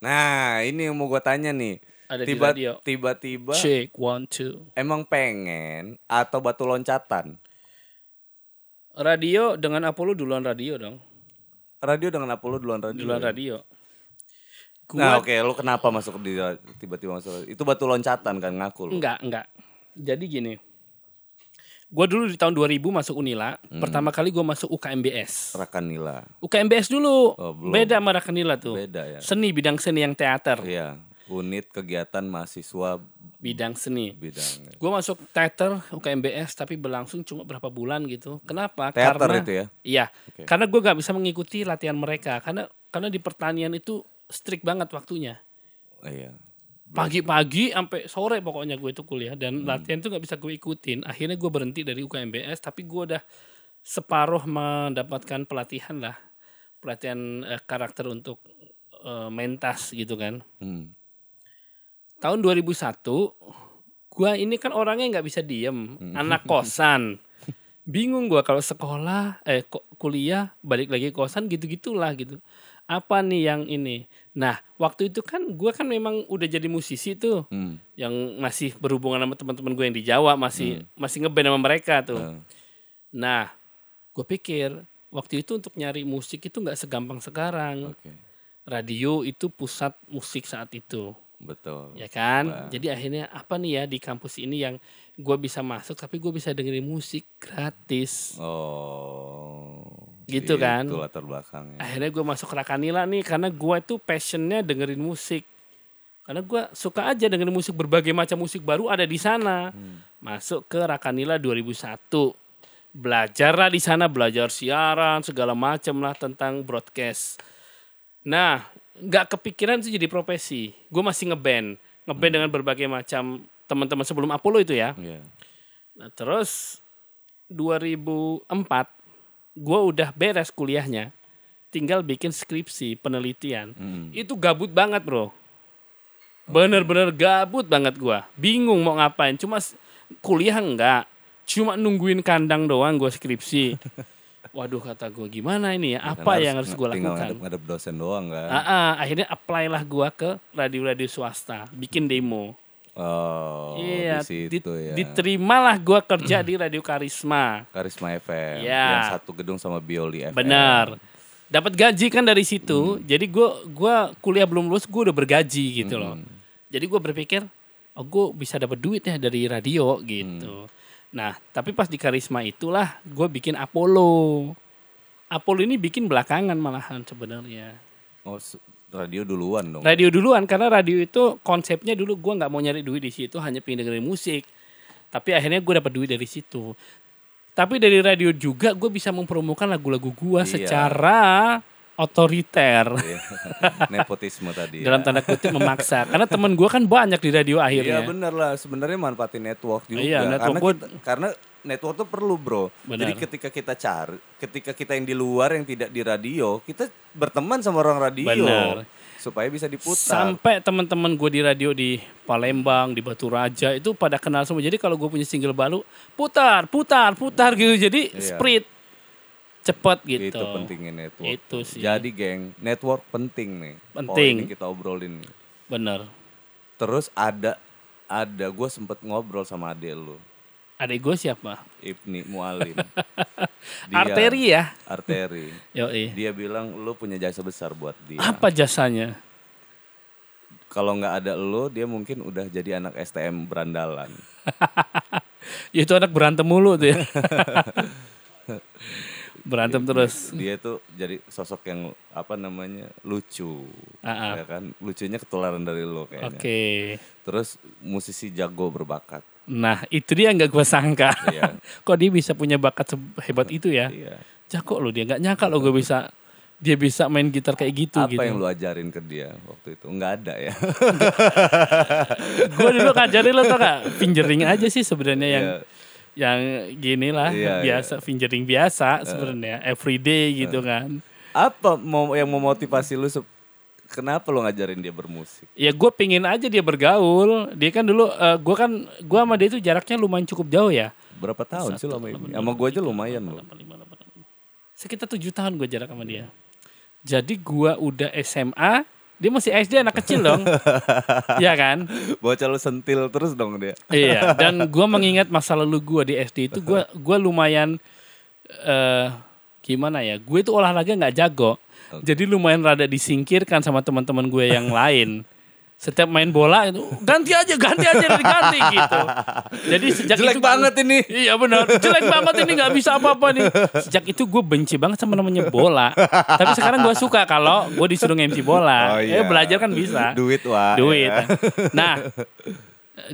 Nah, ini yang mau gue tanya nih. Ada di Tiba, radio. Tiba-tiba Check one two. emang pengen atau batu loncatan? Radio dengan Apollo duluan radio dong. Radio dengan Apollo duluan radio. Duluan radio. Gua Nah, oke, lu kenapa masuk di tiba-tiba masuk? Itu batu loncatan kan ngaku lu. enggak, enggak. Jadi gini. Gua dulu di tahun 2000 masuk Unila. Hmm. Pertama kali gua masuk UKMBS. Rakanila. UKMBS dulu. Oh, belum. Beda sama Rakanila tuh. Beda ya. Seni bidang seni yang teater. Iya, unit kegiatan mahasiswa Bidang seni. bidang Gue masuk teater UKMBS tapi berlangsung cuma berapa bulan gitu. Kenapa? teater karena itu ya. iya, Oke. karena gue gak bisa mengikuti latihan mereka karena karena di pertanian itu strict banget waktunya. Oh, iya. Pagi-pagi sampai sore pokoknya gue itu kuliah dan Hmm. latihan itu gak bisa gue ikutin. Akhirnya gue berhenti dari UKMBS tapi gue udah separuh mendapatkan pelatihan lah, pelatihan eh, karakter untuk eh, mentas gitu kan. Hmm. tahun 2001 gua ini kan orangnya nggak bisa diem Hmm. anak kosan bingung gua kalau sekolah eh kuliah balik lagi kosan gitu gitulah gitu apa nih yang ini nah waktu itu kan gua kan memang udah jadi musisi tuh Hmm. yang masih berhubungan sama teman-teman gue yang di Jawa masih masih ngeband sama mereka tuh Hmm. nah gue pikir waktu itu untuk nyari musik itu nggak segampang sekarang Oke. radio itu pusat musik saat itu Betul. ya kan Wah. jadi akhirnya apa nih ya di kampus ini yang gue bisa masuk tapi gue bisa dengerin musik gratis Oh. Gitu kan. Itu latar belakangnya. akhirnya gue masuk Rakanila nih karena gue tuh passionnya dengerin musik. Karena gue suka aja dengerin musik berbagai macam musik baru ada di sana. Masuk ke Rakanila 2001 belajar lah di sana belajar siaran segala macam lah tentang broadcast. Nah nggak kepikiran itu jadi profesi. Gue masih ngeband. Ngeband dengan berbagai macam teman-teman sebelum Apollo itu ya. Iya. Nah, terus 2004 gue udah beres kuliahnya. Tinggal bikin skripsi, penelitian. Hmm. Itu gabut banget, Bro. Bener-bener gabut banget gua. Bingung mau ngapain. Cuma kuliah enggak. Cuma nungguin kandang doang gua skripsi. Waduh kata gua gimana ini ya? Apa Kan yang harus gua tinggal lakukan? ngadep-ngadep dosen doang kan. Ah, akhirnya apply lah gua ke radio-radio swasta, bikin demo. Oh, iya, di di- situ ya. diterimalah gua kerja di Radio Karisma. Karisma FM. Iya. Yang satu gedung sama Bioli FM. Benar. Dapat gaji kan dari situ. Hmm. Jadi gua gua kuliah belum lulus gua udah bergaji gitu loh. Hmm. Jadi gua berpikir oh gua bisa dapat duit ya dari radio gitu. Hmm. Nah, tapi pas di Karisma itulah gua bikin Apollo. Apollo ini bikin belakangan malahan sebenarnya. Oh, radio duluan dong. Radio duluan karena radio itu konsepnya dulu gua nggak mau nyari duit di situ, hanya pengen dengerin musik. Tapi akhirnya gue dapat duit dari situ. Tapi dari radio juga gue bisa mempromokan lagu-lagu gua Iya. secara otoriter. Iya. Nepotisme tadi. ya. Dalam tanda kutip memaksa. Karena temen gua kan banyak di radio Iya akhirnya. bener lah. Sebenarnya manfaatin network juga. Iya, network karena, buat- kita- karena network tuh perlu bro. Benar. Jadi ketika kita cari, ketika kita yang di luar yang tidak di radio, kita berteman sama orang radio. Benar. Supaya bisa diputar. Sampai teman-teman gue di radio di Palembang, di Batu Raja itu pada kenal semua. Jadi kalau gue punya single baru, putar, putar, putar gitu. Jadi Iya. spread cepet gitu. Itu pentingnya network. Itu sih. Jadi geng, network penting nih. Penting. Yang kita obrolin nih. Bener. Terus ada ada gue sempet ngobrol sama adek lu, Adik gue siapa? Ibni Mualim. Arteri ya. Arteri. Yoi. Dia bilang lu punya jasa besar buat dia. Apa jasanya? Kalau nggak ada lu, dia mungkin udah jadi anak STM berandalan. Itu anak berantem mulu tuh ya. Berantem Dia- terus. Dia tuh jadi sosok yang apa namanya lucu, ah. ya kan? Lucunya ketularan dari lo kayaknya. Oke. Terus musisi jago berbakat. Nah, itu dia nggak gue sangka. Iya. Kok dia bisa punya bakat sehebat itu ya? Iya. Jago loh dia, nggak nyangka loh gue bisa dia bisa main gitar kayak gitu Apa gitu. yang lu ajarin ke dia waktu itu? Enggak ada ya. gue dulu ngajarin lo tau gak fingering aja sih sebenarnya yang Iya. Yang gini lah Iya, biasa fingering biasa sebenarnya everyday gitu kan. Apa mau yang memotivasi lu kenapa lu ngajarin dia bermusik? Ya gue pingin aja dia bergaul. Dia kan dulu eh, gue kan gue sama dia itu jaraknya lumayan cukup jauh ya. Berapa tahun sih lama ini? Sama gua aja lumayan loh. Sekitar tujuh tahun gue jarak sama dia. Jadi gue udah SMA, dia masih SD anak kecil dong. Iya kan? Bocah lu sentil terus dong dia. Iya, dan gue mengingat masa lalu gue di SD itu gue gua lumayan eh gimana ya? Gue itu olahraga nggak jago, jadi lumayan rada disingkirkan sama teman-teman gue yang lain. Setiap main bola itu ganti aja, ganti aja, ganti gitu. Jadi sejak Jelek itu banget ini. Iya benar, jelek banget ini nggak bisa apa-apa nih. Sejak itu gue benci banget sama namanya bola. Tapi sekarang gue suka kalau gue disuruh MC bola. Oh, iya. Eh belajar kan bisa Duit wah. duit. ya. Nah,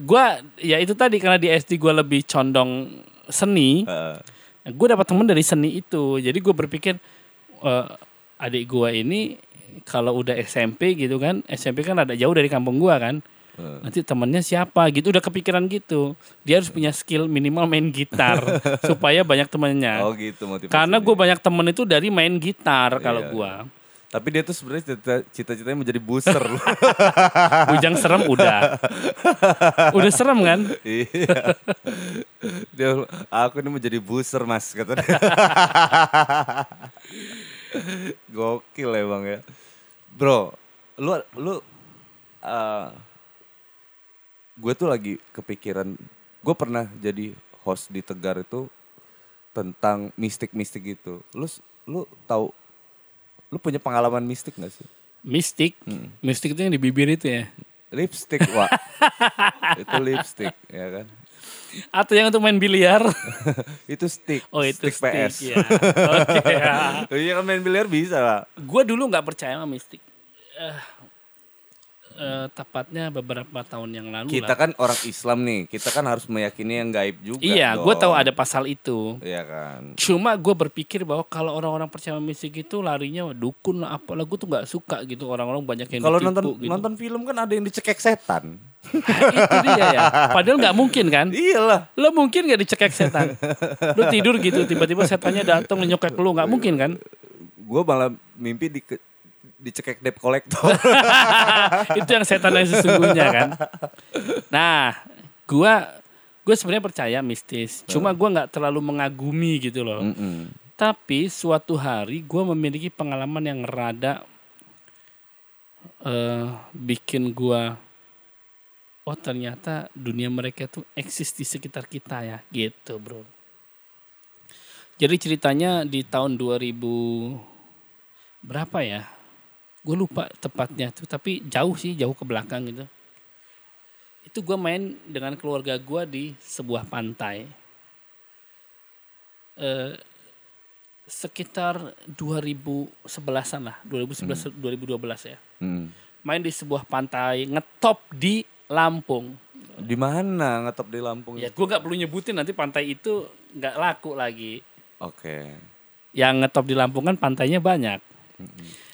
gua ya itu tadi karena di SD gua lebih condong seni, gue dapat temen dari seni itu. Jadi gue berpikir eh, adik gua ini kalau udah SMP gitu kan, SMP kan ada jauh dari kampung gua kan. Nanti temennya siapa gitu udah kepikiran gitu. Dia harus punya skill minimal main gitar supaya banyak temennya. Oh gitu motivasi. Karena gue banyak temen itu dari main gitar kalau Iya. gua. Tapi dia tuh sebenarnya cita- cita-citanya menjadi loh. Bujang serem udah. Udah serem kan? Iya. Dia aku ini menjadi booster mas kata dia. Gokil emang ya. Bro, lu lu uh, gue tuh lagi kepikiran gue pernah jadi host di Tegar itu tentang mistik-mistik gitu. Lu lu tahu lu punya pengalaman mistik gak sih? Mistik, mistik itu yang di bibir itu ya. Lipstick, Wak. itu lipstick, ya kan? Atau yang untuk main biliar. itu stick. Oh itu stick, PS. Ya. Oke. ya. Iya kan main biliar bisa lah. Gue dulu nggak percaya sama mistik. Eh, eh, tepatnya beberapa tahun yang lalu Kita lah. kan orang Islam nih, kita kan harus meyakini yang gaib juga. Iya, gue tahu ada pasal itu. Iya kan. Cuma gue berpikir bahwa kalau orang-orang percaya mistik itu larinya dukun lah apalah gue tuh nggak suka gitu orang-orang banyak yang Kalau nonton gitu. nonton film kan ada yang dicekek setan. itu dia ya. Padahal nggak mungkin kan? Iyalah. Lo mungkin gak dicekek setan? Lo tidur gitu tiba-tiba setannya datang nyokek lo nggak mungkin kan? Gue malah mimpi di dicekek debt collector. itu yang setan yang sesungguhnya kan. Nah, gua gue sebenarnya percaya mistis. Cuma gua nggak terlalu mengagumi gitu loh. Mm-mm. Tapi suatu hari gua memiliki pengalaman yang rada eh bikin gua oh ternyata dunia mereka tuh eksis di sekitar kita ya gitu bro. Jadi ceritanya di tahun 2000 berapa ya? Gue lupa tepatnya tuh, tapi jauh sih, jauh ke belakang gitu. Itu gue main dengan keluarga gue di sebuah pantai. Eh, sekitar 2011-an lah, 2011 2012 ya. Hmm. Main di sebuah pantai ngetop di Lampung. Di mana ngetop di Lampung? Ya gue nggak perlu nyebutin nanti pantai itu nggak laku lagi. Oke. Yang ngetop di Lampung kan pantainya banyak.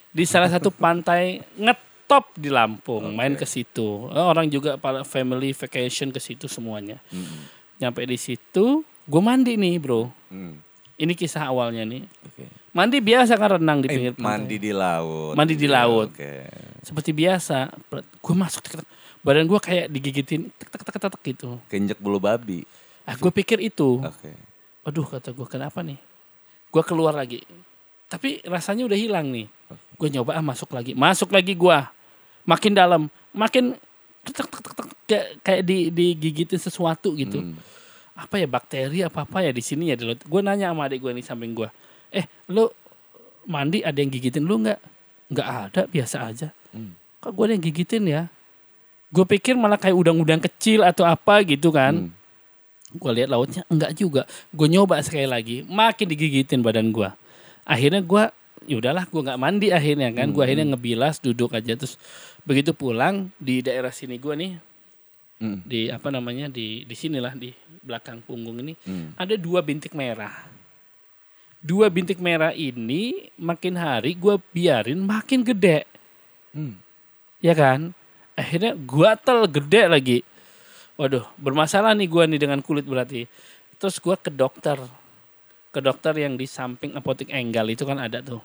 Di salah satu pantai ngetop di Lampung, main ke situ. Eh, Orang juga pada family vacation ke situ semuanya. Mm-mm. Nyampe di situ, gue mandi nih bro. Hmm. Ini kisah awalnya nih. Oke. Mandi biasa kan renang di Eh, pinggir pantai. mandi di laut. Mandi di Iya, laut. Oke. Seperti biasa, gue masuk tek, tek, badan gue kayak digigitin tek tek tek tek, tek gitu. Keinjek bulu babi. Ah, gue pikir itu. Oke. Aduh kata gue kenapa nih? Gue keluar lagi. Tapi rasanya udah hilang nih. Gue nyoba ah masuk lagi. Masuk lagi gue. Makin dalam. Makin tek, tek, tek, tek, kayak, kayak di, digigitin sesuatu gitu. Hmm. Apa ya bakteri apa apa ya di sini ya di. Gue nanya sama adik gue nih samping gue. Eh lu mandi ada yang gigitin lu nggak? Nggak ada biasa aja. Hmm. Kok gue ada yang gigitin ya? Gue pikir malah kayak udang-udang kecil atau apa gitu kan. Hmm. Gue lihat lautnya enggak juga. Gue nyoba sekali lagi, makin digigitin badan gue. akhirnya gua ya udahlah gua nggak mandi akhirnya kan. Gua akhirnya ngebilas duduk aja. Terus begitu pulang di daerah sini gua nih Hmm. di apa namanya di di sinilah di belakang punggung ini Hmm. ada dua bintik merah. Dua bintik merah ini makin hari gua biarin makin gede. Hmm. ya kan? Akhirnya gua tel gede lagi. Waduh bermasalah nih gua nih dengan kulit berarti. Terus gua ke dokter. Ke dokter yang di samping apotek enggal itu kan ada tuh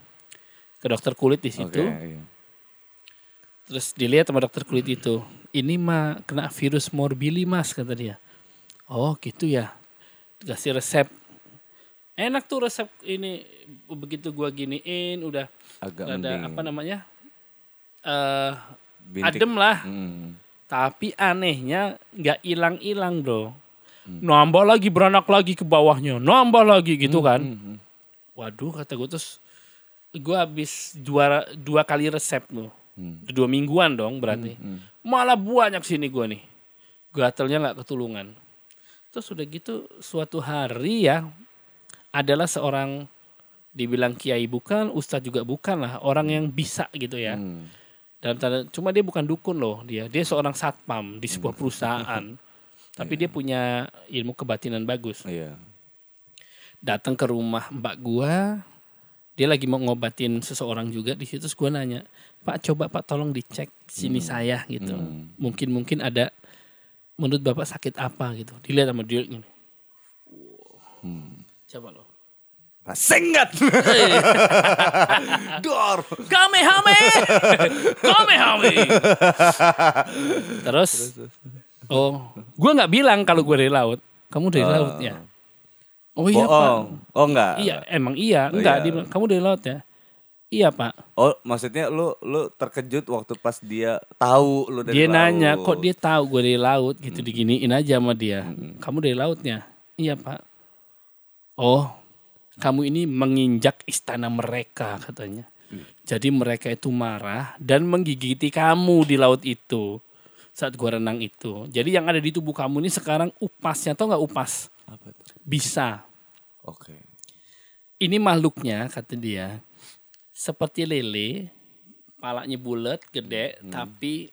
ke dokter kulit di situ iya. terus dilihat sama dokter kulit itu ini mah kena virus morbili mas kata dia oh gitu ya dikasih resep enak tuh resep ini begitu gua giniin udah agak ada mending. apa namanya Bintik. adem lah Hmm. Tapi anehnya nggak hilang-hilang bro. Hmm. Nambah lagi beranak lagi ke bawahnya, nambah lagi gitu kan. Hmm, hmm. Waduh kata gue terus gue habis dua dua kali resep tuh, Hmm. dua mingguan dong berarti. Hmm. Malah banyak sini gue nih, gatelnya nggak ketulungan. Terus udah gitu suatu hari ya adalah seorang dibilang kiai bukan, ustadz juga bukan lah, orang yang bisa gitu ya. Hmm. Dalam tanda, cuma dia bukan dukun loh dia. Dia seorang satpam di sebuah perusahaan. Tapi dia punya ilmu kebatinan bagus. Iya. Datang ke rumah mbak gua, dia lagi mau ngobatin seseorang juga di situ. Gua nanya, Pak coba Pak tolong dicek sini saya gitu. Hmm. Mungkin mungkin ada menurut bapak sakit apa gitu. Dilihat sama dia gini. Hmm. Coba loh. Senggat. Dor. Kamehame, Kamehame. Terus, oh, gue nggak bilang kalau gue dari laut. Kamu dari Oh. laut ya? Oh iya pak. Bohong. Oh enggak. Iya, emang iya. Oh, Enggak, iya. dia kamu dari laut ya? Iya pak. Oh, maksudnya lu lu terkejut waktu pas dia tahu lu dari dia laut. nanya, kok dia tahu gue dari laut gitu diginiin aja sama dia. Kamu dari lautnya? Iya pak. Oh, kamu ini menginjak istana mereka katanya. Jadi mereka itu marah dan menggigiti kamu di laut itu saat gua renang itu. Jadi yang ada di tubuh kamu ini sekarang upasnya tau nggak upas? Apa? Bisa. Oke. Ini makhluknya kata dia seperti lele, palanya bulat, gede, tapi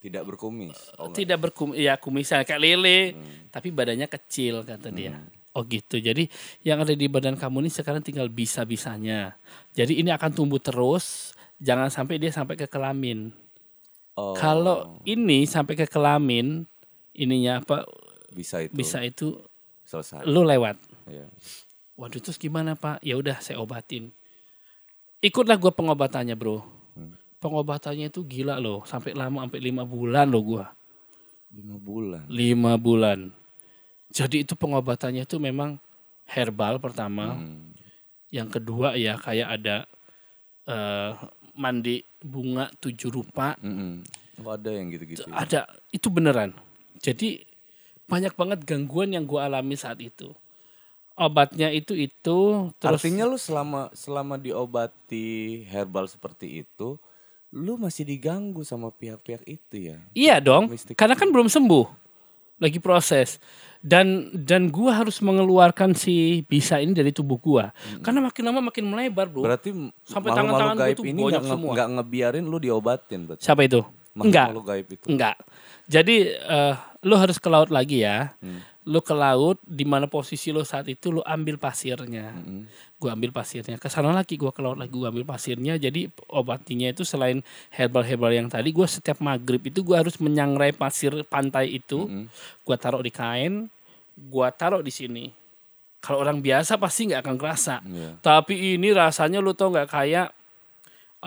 Tidak berkumis. Oh, enggak. tidak berkum ya kumisan kayak lele tapi badannya kecil kata dia oh gitu jadi yang ada di badan kamu ini sekarang tinggal bisa bisanya jadi ini akan tumbuh terus jangan sampai dia sampai ke kelamin Oh, kalau ini sampai ke kelamin ininya apa bisa itu. bisa itu selesai. lu lewat Iya. waduh terus gimana pak ya udah saya obatin ikutlah gue pengobatannya bro Hmm. pengobatannya itu gila loh sampai lama sampai lima bulan loh gua Lima bulan. lima bulan. Jadi itu pengobatannya itu memang herbal pertama. Hmm. Yang kedua ya kayak ada eh, mandi bunga tujuh rupa. Mm-mm. Oh, ada yang gitu-gitu. ya? Ada itu beneran. Jadi banyak banget gangguan yang gua alami saat itu. Obatnya itu itu terus Artinya lu selama selama diobati herbal seperti itu, lu masih diganggu sama pihak-pihak itu ya? Iya dong, Mistik karena kan belum sembuh, lagi proses. Dan dan gua harus mengeluarkan si bisa ini dari tubuh gua, karena makin lama makin melebar bro. Berarti Sampai tangan-tangan gua tuh ini bonyok nggak nge- semua. nggak ngebiarin lu diobatin berarti. Siapa itu? Enggak, Makhluk gaib itu. enggak. Jadi eh, lu harus ke laut lagi ya. Hmm. Lu ke laut di mana posisi lu saat itu lu ambil pasirnya. Mm-mm. Gua ambil pasirnya. Ke sana lagi gua ke laut lagi gua ambil pasirnya. Jadi obatinya itu selain herbal-herbal yang tadi gua setiap maghrib itu gua harus menyangrai pasir pantai itu. Mm-mm. Gua taruh di kain, gua taruh di sini. Kalau orang biasa pasti nggak akan kerasa. Iya. Tapi ini rasanya lu tau nggak kayak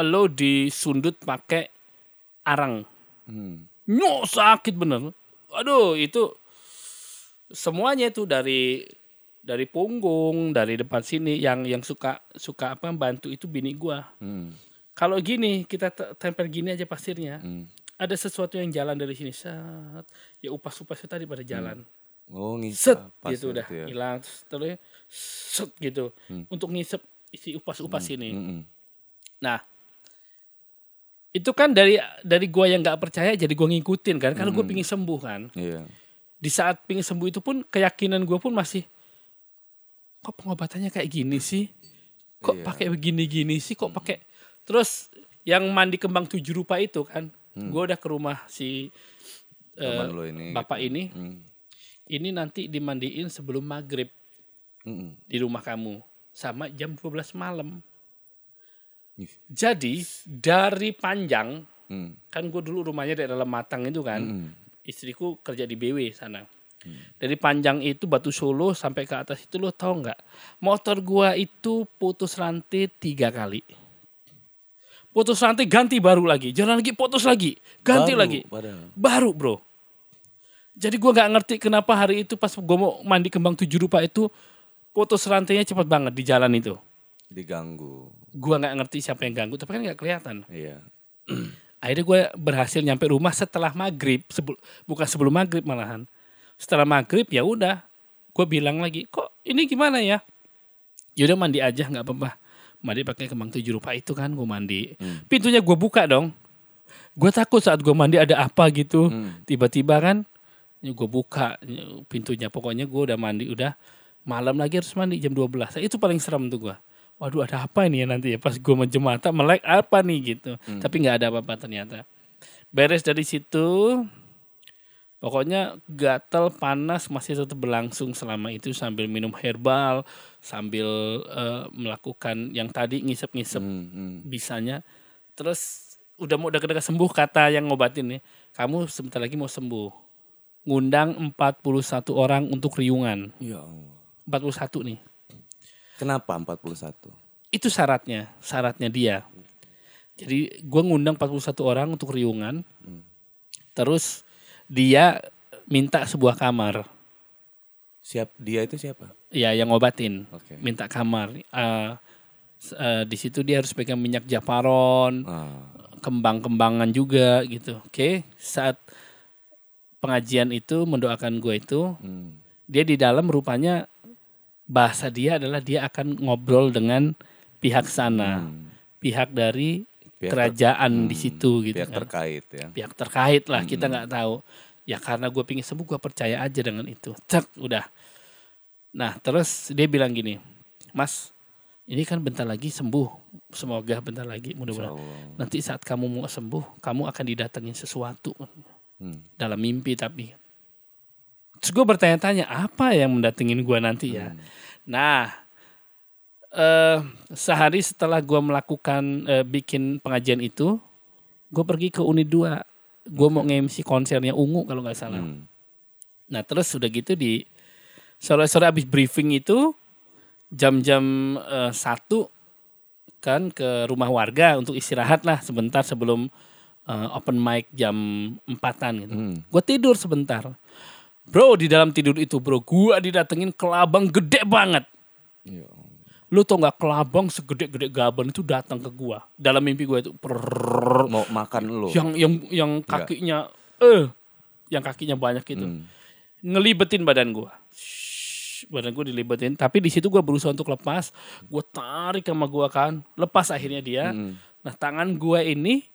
lo disundut pakai arang. Hmm. Nyok sakit bener. Aduh itu semuanya itu dari dari punggung, dari depan sini yang yang suka suka apa bantu itu bini gua. Hmm. Kalau gini kita te- tempel gini aja pasirnya. Hmm. Ada sesuatu yang jalan dari sini. Set. Ya upas-upasnya tadi pada jalan. Oh Set ngisa pas gitu udah itu ya. hilang terus terus set gitu. Hmm. Untuk ngisep isi upas-upas ini. Mm-mm. Nah, itu kan dari dari gua yang nggak percaya jadi gua ngikutin kan karena gua Hmm. pingin sembuh kan. Iya. Di saat pingin sembuh itu pun keyakinan gua pun masih kok pengobatannya kayak gini sih? kok Iya. pakai begini-gini sih kok pakai terus yang mandi kembang tujuh rupa itu kan gue udah ke rumah si Hmm. Teman lo ini. bapak ini Hmm. ini nanti dimandiin sebelum maghrib Mm-mm. di rumah kamu sama jam 12 malam. Jadi dari panjang Hmm. kan gue dulu rumahnya di dalam matang itu kan Mm-mm. istriku kerja di BW sana. Hmm. Dari panjang itu Batu Solo sampai ke atas itu lo tau nggak? Motor gua itu putus rantai tiga kali. Putus rantai ganti baru lagi, jalan lagi putus lagi, ganti Baru, lagi, Padahal. baru bro. Jadi gua nggak ngerti kenapa hari itu pas gua mau mandi kembang tujuh rupa itu putus rantainya cepat banget di jalan itu. Diganggu. Gua nggak ngerti siapa yang ganggu, tapi kan nggak kelihatan. Iya. Akhirnya gue berhasil nyampe rumah setelah maghrib, sebel- bukan sebelum maghrib malahan. Setelah maghrib ya udah, gue bilang lagi, kok ini gimana ya? Yaudah mandi aja nggak apa-apa. Mandi pakai kembang tujuh rupa itu kan gue mandi. Hmm. Pintunya gue buka dong. Gue takut saat gue mandi ada apa gitu. Hmm. Tiba-tiba kan, gue buka pintunya. Pokoknya gue udah mandi, udah malam lagi harus mandi jam 12. Itu paling serem tuh gue. Waduh ada apa ini ya nanti ya pas gue menjem mata melek apa nih gitu. Tapi nggak ada apa-apa ternyata. Beres dari situ, pokoknya gatal panas masih tetap berlangsung selama itu sambil minum herbal, sambil eh, melakukan yang tadi ngisep-ngisep Hmm, hmm. bisanya. Terus udah mau dekat-dekat sembuh kata yang ngobatin nih. Kamu sebentar lagi mau sembuh. Ngundang 41 orang untuk riungan. Ya Allah. 41 nih. Kenapa 41? Itu syaratnya, syaratnya dia. Jadi gue ngundang 41 orang untuk riungan. Terus dia minta sebuah kamar. Siap dia itu siapa? Ya yang ngobatin. Oke. Minta kamar. S- eh, di situ dia harus pegang minyak japaron, Ah. kembang-kembangan juga gitu. Oke, saat pengajian itu mendoakan gue itu, Hmm. dia di dalam rupanya bahasa dia adalah dia akan ngobrol dengan pihak sana, Hmm. pihak dari Pihak kerajaan di hmm, situ gitu Pihak kan. terkait ya. Pihak terkait lah, kita Hmm. nggak tahu. Ya karena gue pingin sembuh, gue percaya aja dengan itu. Cek, udah. Nah, terus dia bilang gini, Mas, ini kan bentar lagi sembuh. Semoga bentar lagi, mudah-mudahan. Nanti saat kamu mau sembuh, kamu akan didatengin sesuatu Hmm. dalam mimpi tapi. Terus gue bertanya-tanya apa yang mendatengin gue nanti ya. Hmm. Nah, eh sehari setelah gue melakukan eh, bikin pengajian itu, gue pergi ke Unit 2. Gue mau nge-MC konsernya Ungu kalau nggak salah. Hmm. Nah terus udah gitu di sore-sore abis briefing itu jam-jam eh, satu kan ke rumah warga untuk istirahat lah sebentar sebelum eh, open mic jam empatan gitu. Hmm. Gue tidur sebentar. Bro di dalam tidur itu bro gue didatengin kelabang gede banget. Ya Allah. Lu tau gak kelabang segede-gede gaban itu datang ke gua dalam mimpi gue itu. Prrrr. Mau makan lu. yang yang yang kakinya eh yang kakinya banyak itu Hmm. ngelibetin badan gua Shhh, badan gua dilibetin tapi di situ gua berusaha untuk lepas gua tarik sama gua kan lepas akhirnya dia Hmm. nah tangan gua ini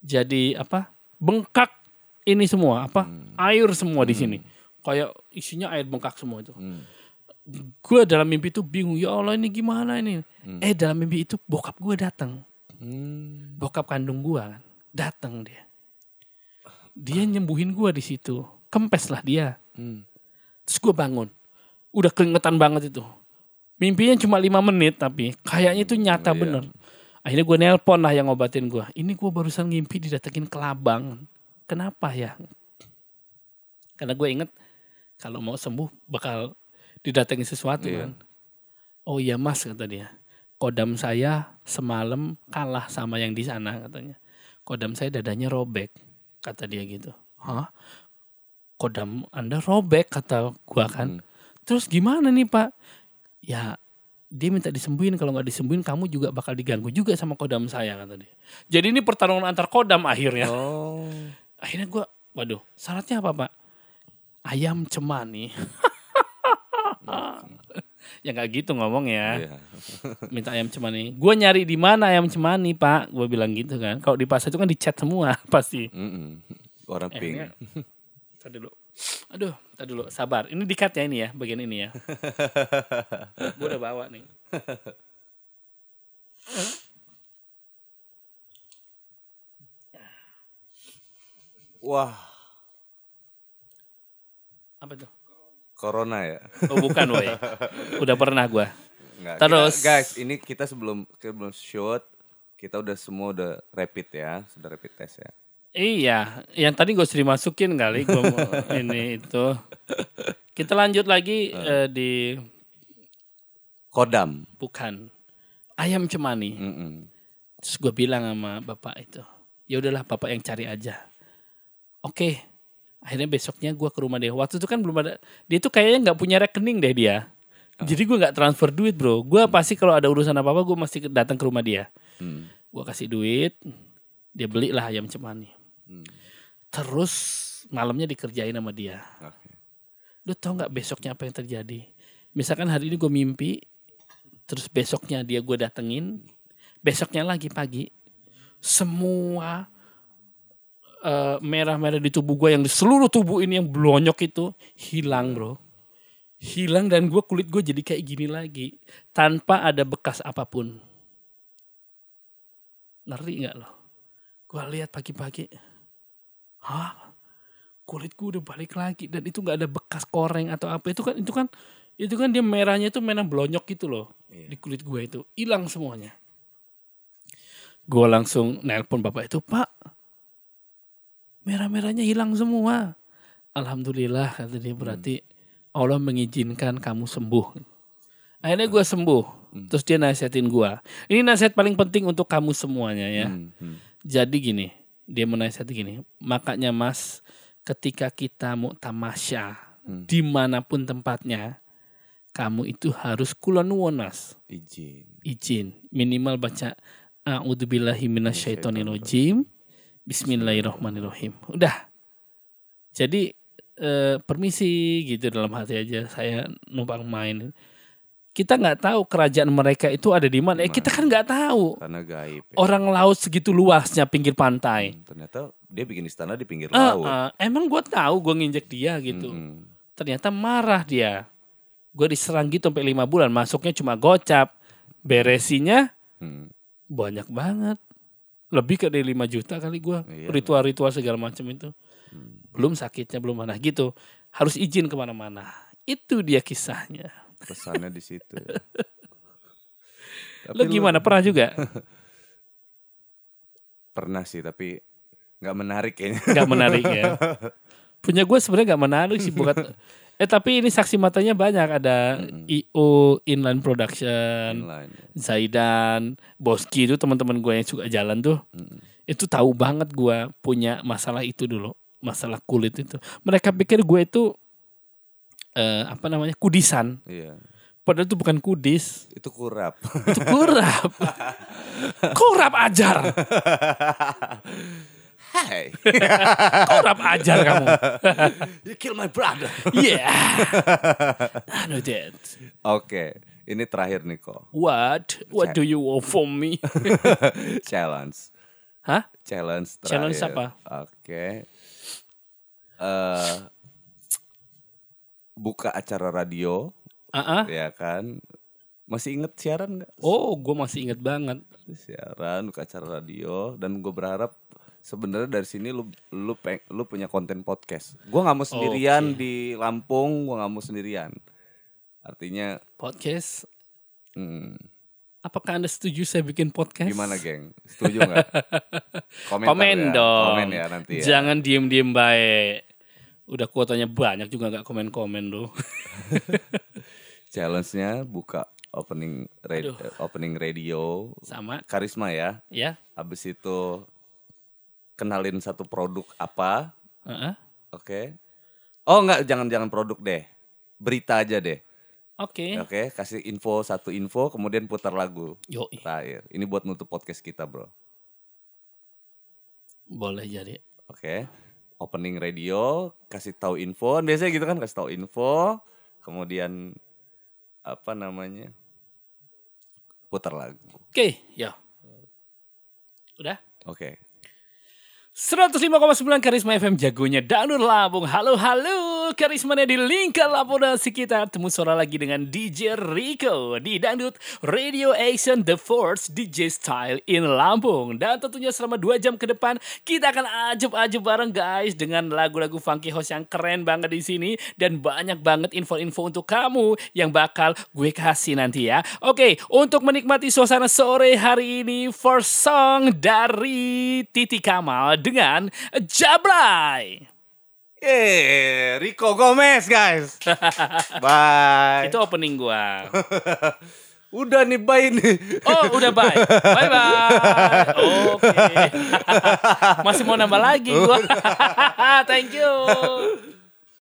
jadi apa bengkak ini semua apa? Air semua di sini. Kayak isinya air bengkak semua itu. Hmm. gua dalam mimpi itu bingung ya Allah ini gimana ini? Hmm. eh dalam mimpi itu bokap gua datang. Hmm. bokap kandung gua kan datang dia. Dia nyembuhin gua di situ. Kempes lah dia. Hmm. terus gua bangun. Udah keringetan banget itu. Mimpinya cuma lima menit tapi kayaknya itu nyata Iya. bener. Akhirnya gua nelpon lah yang ngobatin gua. Ini gua barusan ngimpi didatengin kelabang kenapa ya? Karena gue inget kalau mau sembuh bakal didatengin sesuatu Iya. kan. Oh iya mas kata dia. Kodam saya semalam kalah sama yang di sana katanya. Kodam saya dadanya robek kata dia gitu. Hah? Kodam anda robek kata gua kan. Hmm. terus gimana nih pak? Ya dia minta disembuhin. Kalau nggak disembuhin kamu juga bakal diganggu juga sama kodam saya kata dia. Jadi ini pertarungan antar kodam akhirnya. Oh. Akhirnya gua waduh. syaratnya apa pak? Ayam cemani. Ya nggak gitu ngomong ya. Iya. minta ayam cemani. Gue nyari di mana ayam cemani pak? Gue bilang gitu kan. Kalau di pasar itu kan dicat semua pasti. Mm-mm. Warna pink. Tadi dulu. Aduh tadi dulu. Sabar. Ini dikat ya ini ya bagian ini ya. Gue udah bawa nih Wah, Apa tuh? corona ya. Oh bukan woy. Udah pernah gua. Nggak, Terus. kita- guys, ini kita sebelum sebelum shoot kita udah semua udah rapid ya, sudah rapid test ya. Iya, yang tadi gue sering masukin kali gua mau ini itu. Kita lanjut lagi eh, di Kodam. bukan ayam cemani. Mm-mm. Terus gue bilang sama bapak itu, ya udahlah bapak yang cari aja. Oke, akhirnya besoknya gue ke rumah dia. Waktu itu kan belum ada, dia tuh kayaknya nggak punya rekening deh dia. Jadi gue nggak transfer duit bro. Gue pasti kalau ada urusan apa apa gue mesti ke- datang ke rumah dia. Hmm. Gue kasih duit, dia belilah ayam cemani. Hmm. Terus malamnya dikerjain sama dia. Oke. Lu tau nggak besoknya apa yang terjadi? Misalkan hari ini gue mimpi, terus besoknya dia gue datengin, besoknya lagi pagi, semua eh, merah-merah di tubuh gue yang di seluruh tubuh ini yang blonyok itu hilang bro, hilang dan gue kulit gue jadi kayak gini lagi tanpa ada bekas apa pun. Ngeri nggak lo? Gue lihat pagi-pagi, hah? kulit gue udah balik lagi dan itu nggak ada bekas koreng atau apa itu kan itu kan itu kan dia merahnya itu merah blonyok gitu loh Iya. di kulit gue itu hilang semuanya gue langsung nelpon bapak itu pak merah-merahnya hilang semua. Alhamdulillah kata dia berarti Allah mengizinkan kamu sembuh. Akhirnya gue sembuh. Terus dia nasihatin gue ini nasihat paling penting untuk kamu semuanya ya. Hmm, hmm. jadi gini, dia menasihati gini, makanya mas, ketika kita mau tamasya Hmm. di mana pun tempatnya, kamu itu harus kulon mas, Izin. izin. Minimal baca A'udzubillahi minasyaitonirrajim, Bismillahirrahmanirrahim. Udah. Jadi eh, permisi gitu dalam hati aja saya numpang main. Kita nggak tahu kerajaan mereka itu ada di mana. Eh, kita kan nggak tahu. Karena gaib. Ya. Orang laut segitu luasnya pinggir pantai. Hmm, Ternyata dia bikin istana di pinggir Eh, laut. eh, emang gue tahu gue nginjek dia gitu. Mm-mm. Ternyata marah dia. Gue diserang gitu sampai lima bulan. Masuknya cuma gocap. Beresinya Hmm. banyak banget. Lebih ke dari 5 juta kali gue. Iya, Ritual-ritual segala macam itu. Hmm. Belum sakitnya, belum mana gitu. Harus izin ke mana-mana. Itu dia kisahnya. Pesannya di situ. ya. Lo gimana? Pernah juga? Pernah sih, tapi nggak menarik kayaknya. Gak menarik ya. Punya gue sebenarnya gak menarik sih. Bukan, eh tapi ini saksi matanya banyak. Ada Mm-mm. IO Inline Production. Ya. Zaidan, Boski itu teman-teman gue yang suka jalan tuh, itu tahu banget gue punya masalah itu dulu, masalah kulit itu. Mereka pikir gue itu eh, apa namanya kudisan, Iya. padahal itu bukan kudis, Itu kurap. itu kurap, kurap ajar, Hai. kurap ajar kamu. you kill my brother. Yeah, I know that. Oke, ini terakhir nih kok. What? What do you want from me? Challenge. Hah? Challenge terakhir. Challenge apa? Oke. Eh buka acara radio, Ah, ah. ya kan? Masih inget siaran nggak? Oh, gue masih inget banget. Siaran, buka acara radio, dan gue berharap sebenarnya dari sini lu lu peng, lu punya konten podcast. Gue nggak mau sendirian Oke. di Lampung, gue nggak mau sendirian. Artinya, Podcast. hmm, Apakah anda setuju saya bikin podcast? gimana geng? Setuju nggak? Komentar Komen ya. dong. Komen ya nanti ya. Jangan diem-diem baik. Udah kuotanya banyak juga nggak komen-komen lu. Challenge-nya buka opening radio, opening radio Sama karisma ya. ya. Habis itu kenalin satu produk apa, Heeh. oke? Oh enggak, jangan jangan produk deh. Berita aja deh. Oke. Oke, kasih info satu info kemudian putar lagu Yo, terakhir. Ini buat nutup podcast kita, Bro. boleh jadi. Oke. Opening radio, kasih tahu info. Biasanya gitu kan kasih tahu info, kemudian apa namanya? Putar lagu. Oke, ya. Udah. Oke. 105,9 Karisma FM jagonya Danur Labung. Halo, halo. Karismanya di lingkar laporan sekitar. Temu suara lagi dengan DJ Rico di Dangdut Radio Action The Force DJ Style in Lampung. Dan tentunya selama 2 jam ke depan kita akan ajub-ajub bareng guys dengan lagu-lagu funky house yang keren banget di sini dan banyak banget info-info untuk kamu yang bakal gue kasih nanti ya. Oke, untuk menikmati suasana sore hari ini first song dari Titi Kamal dengan Jablay. Eh, Rico Gomez guys. Bye. Itu opening gua. Udah nih bye nih. Oh, udah bye. Bye bye. Oke. Masih mau nambah lagi gua. Thank you.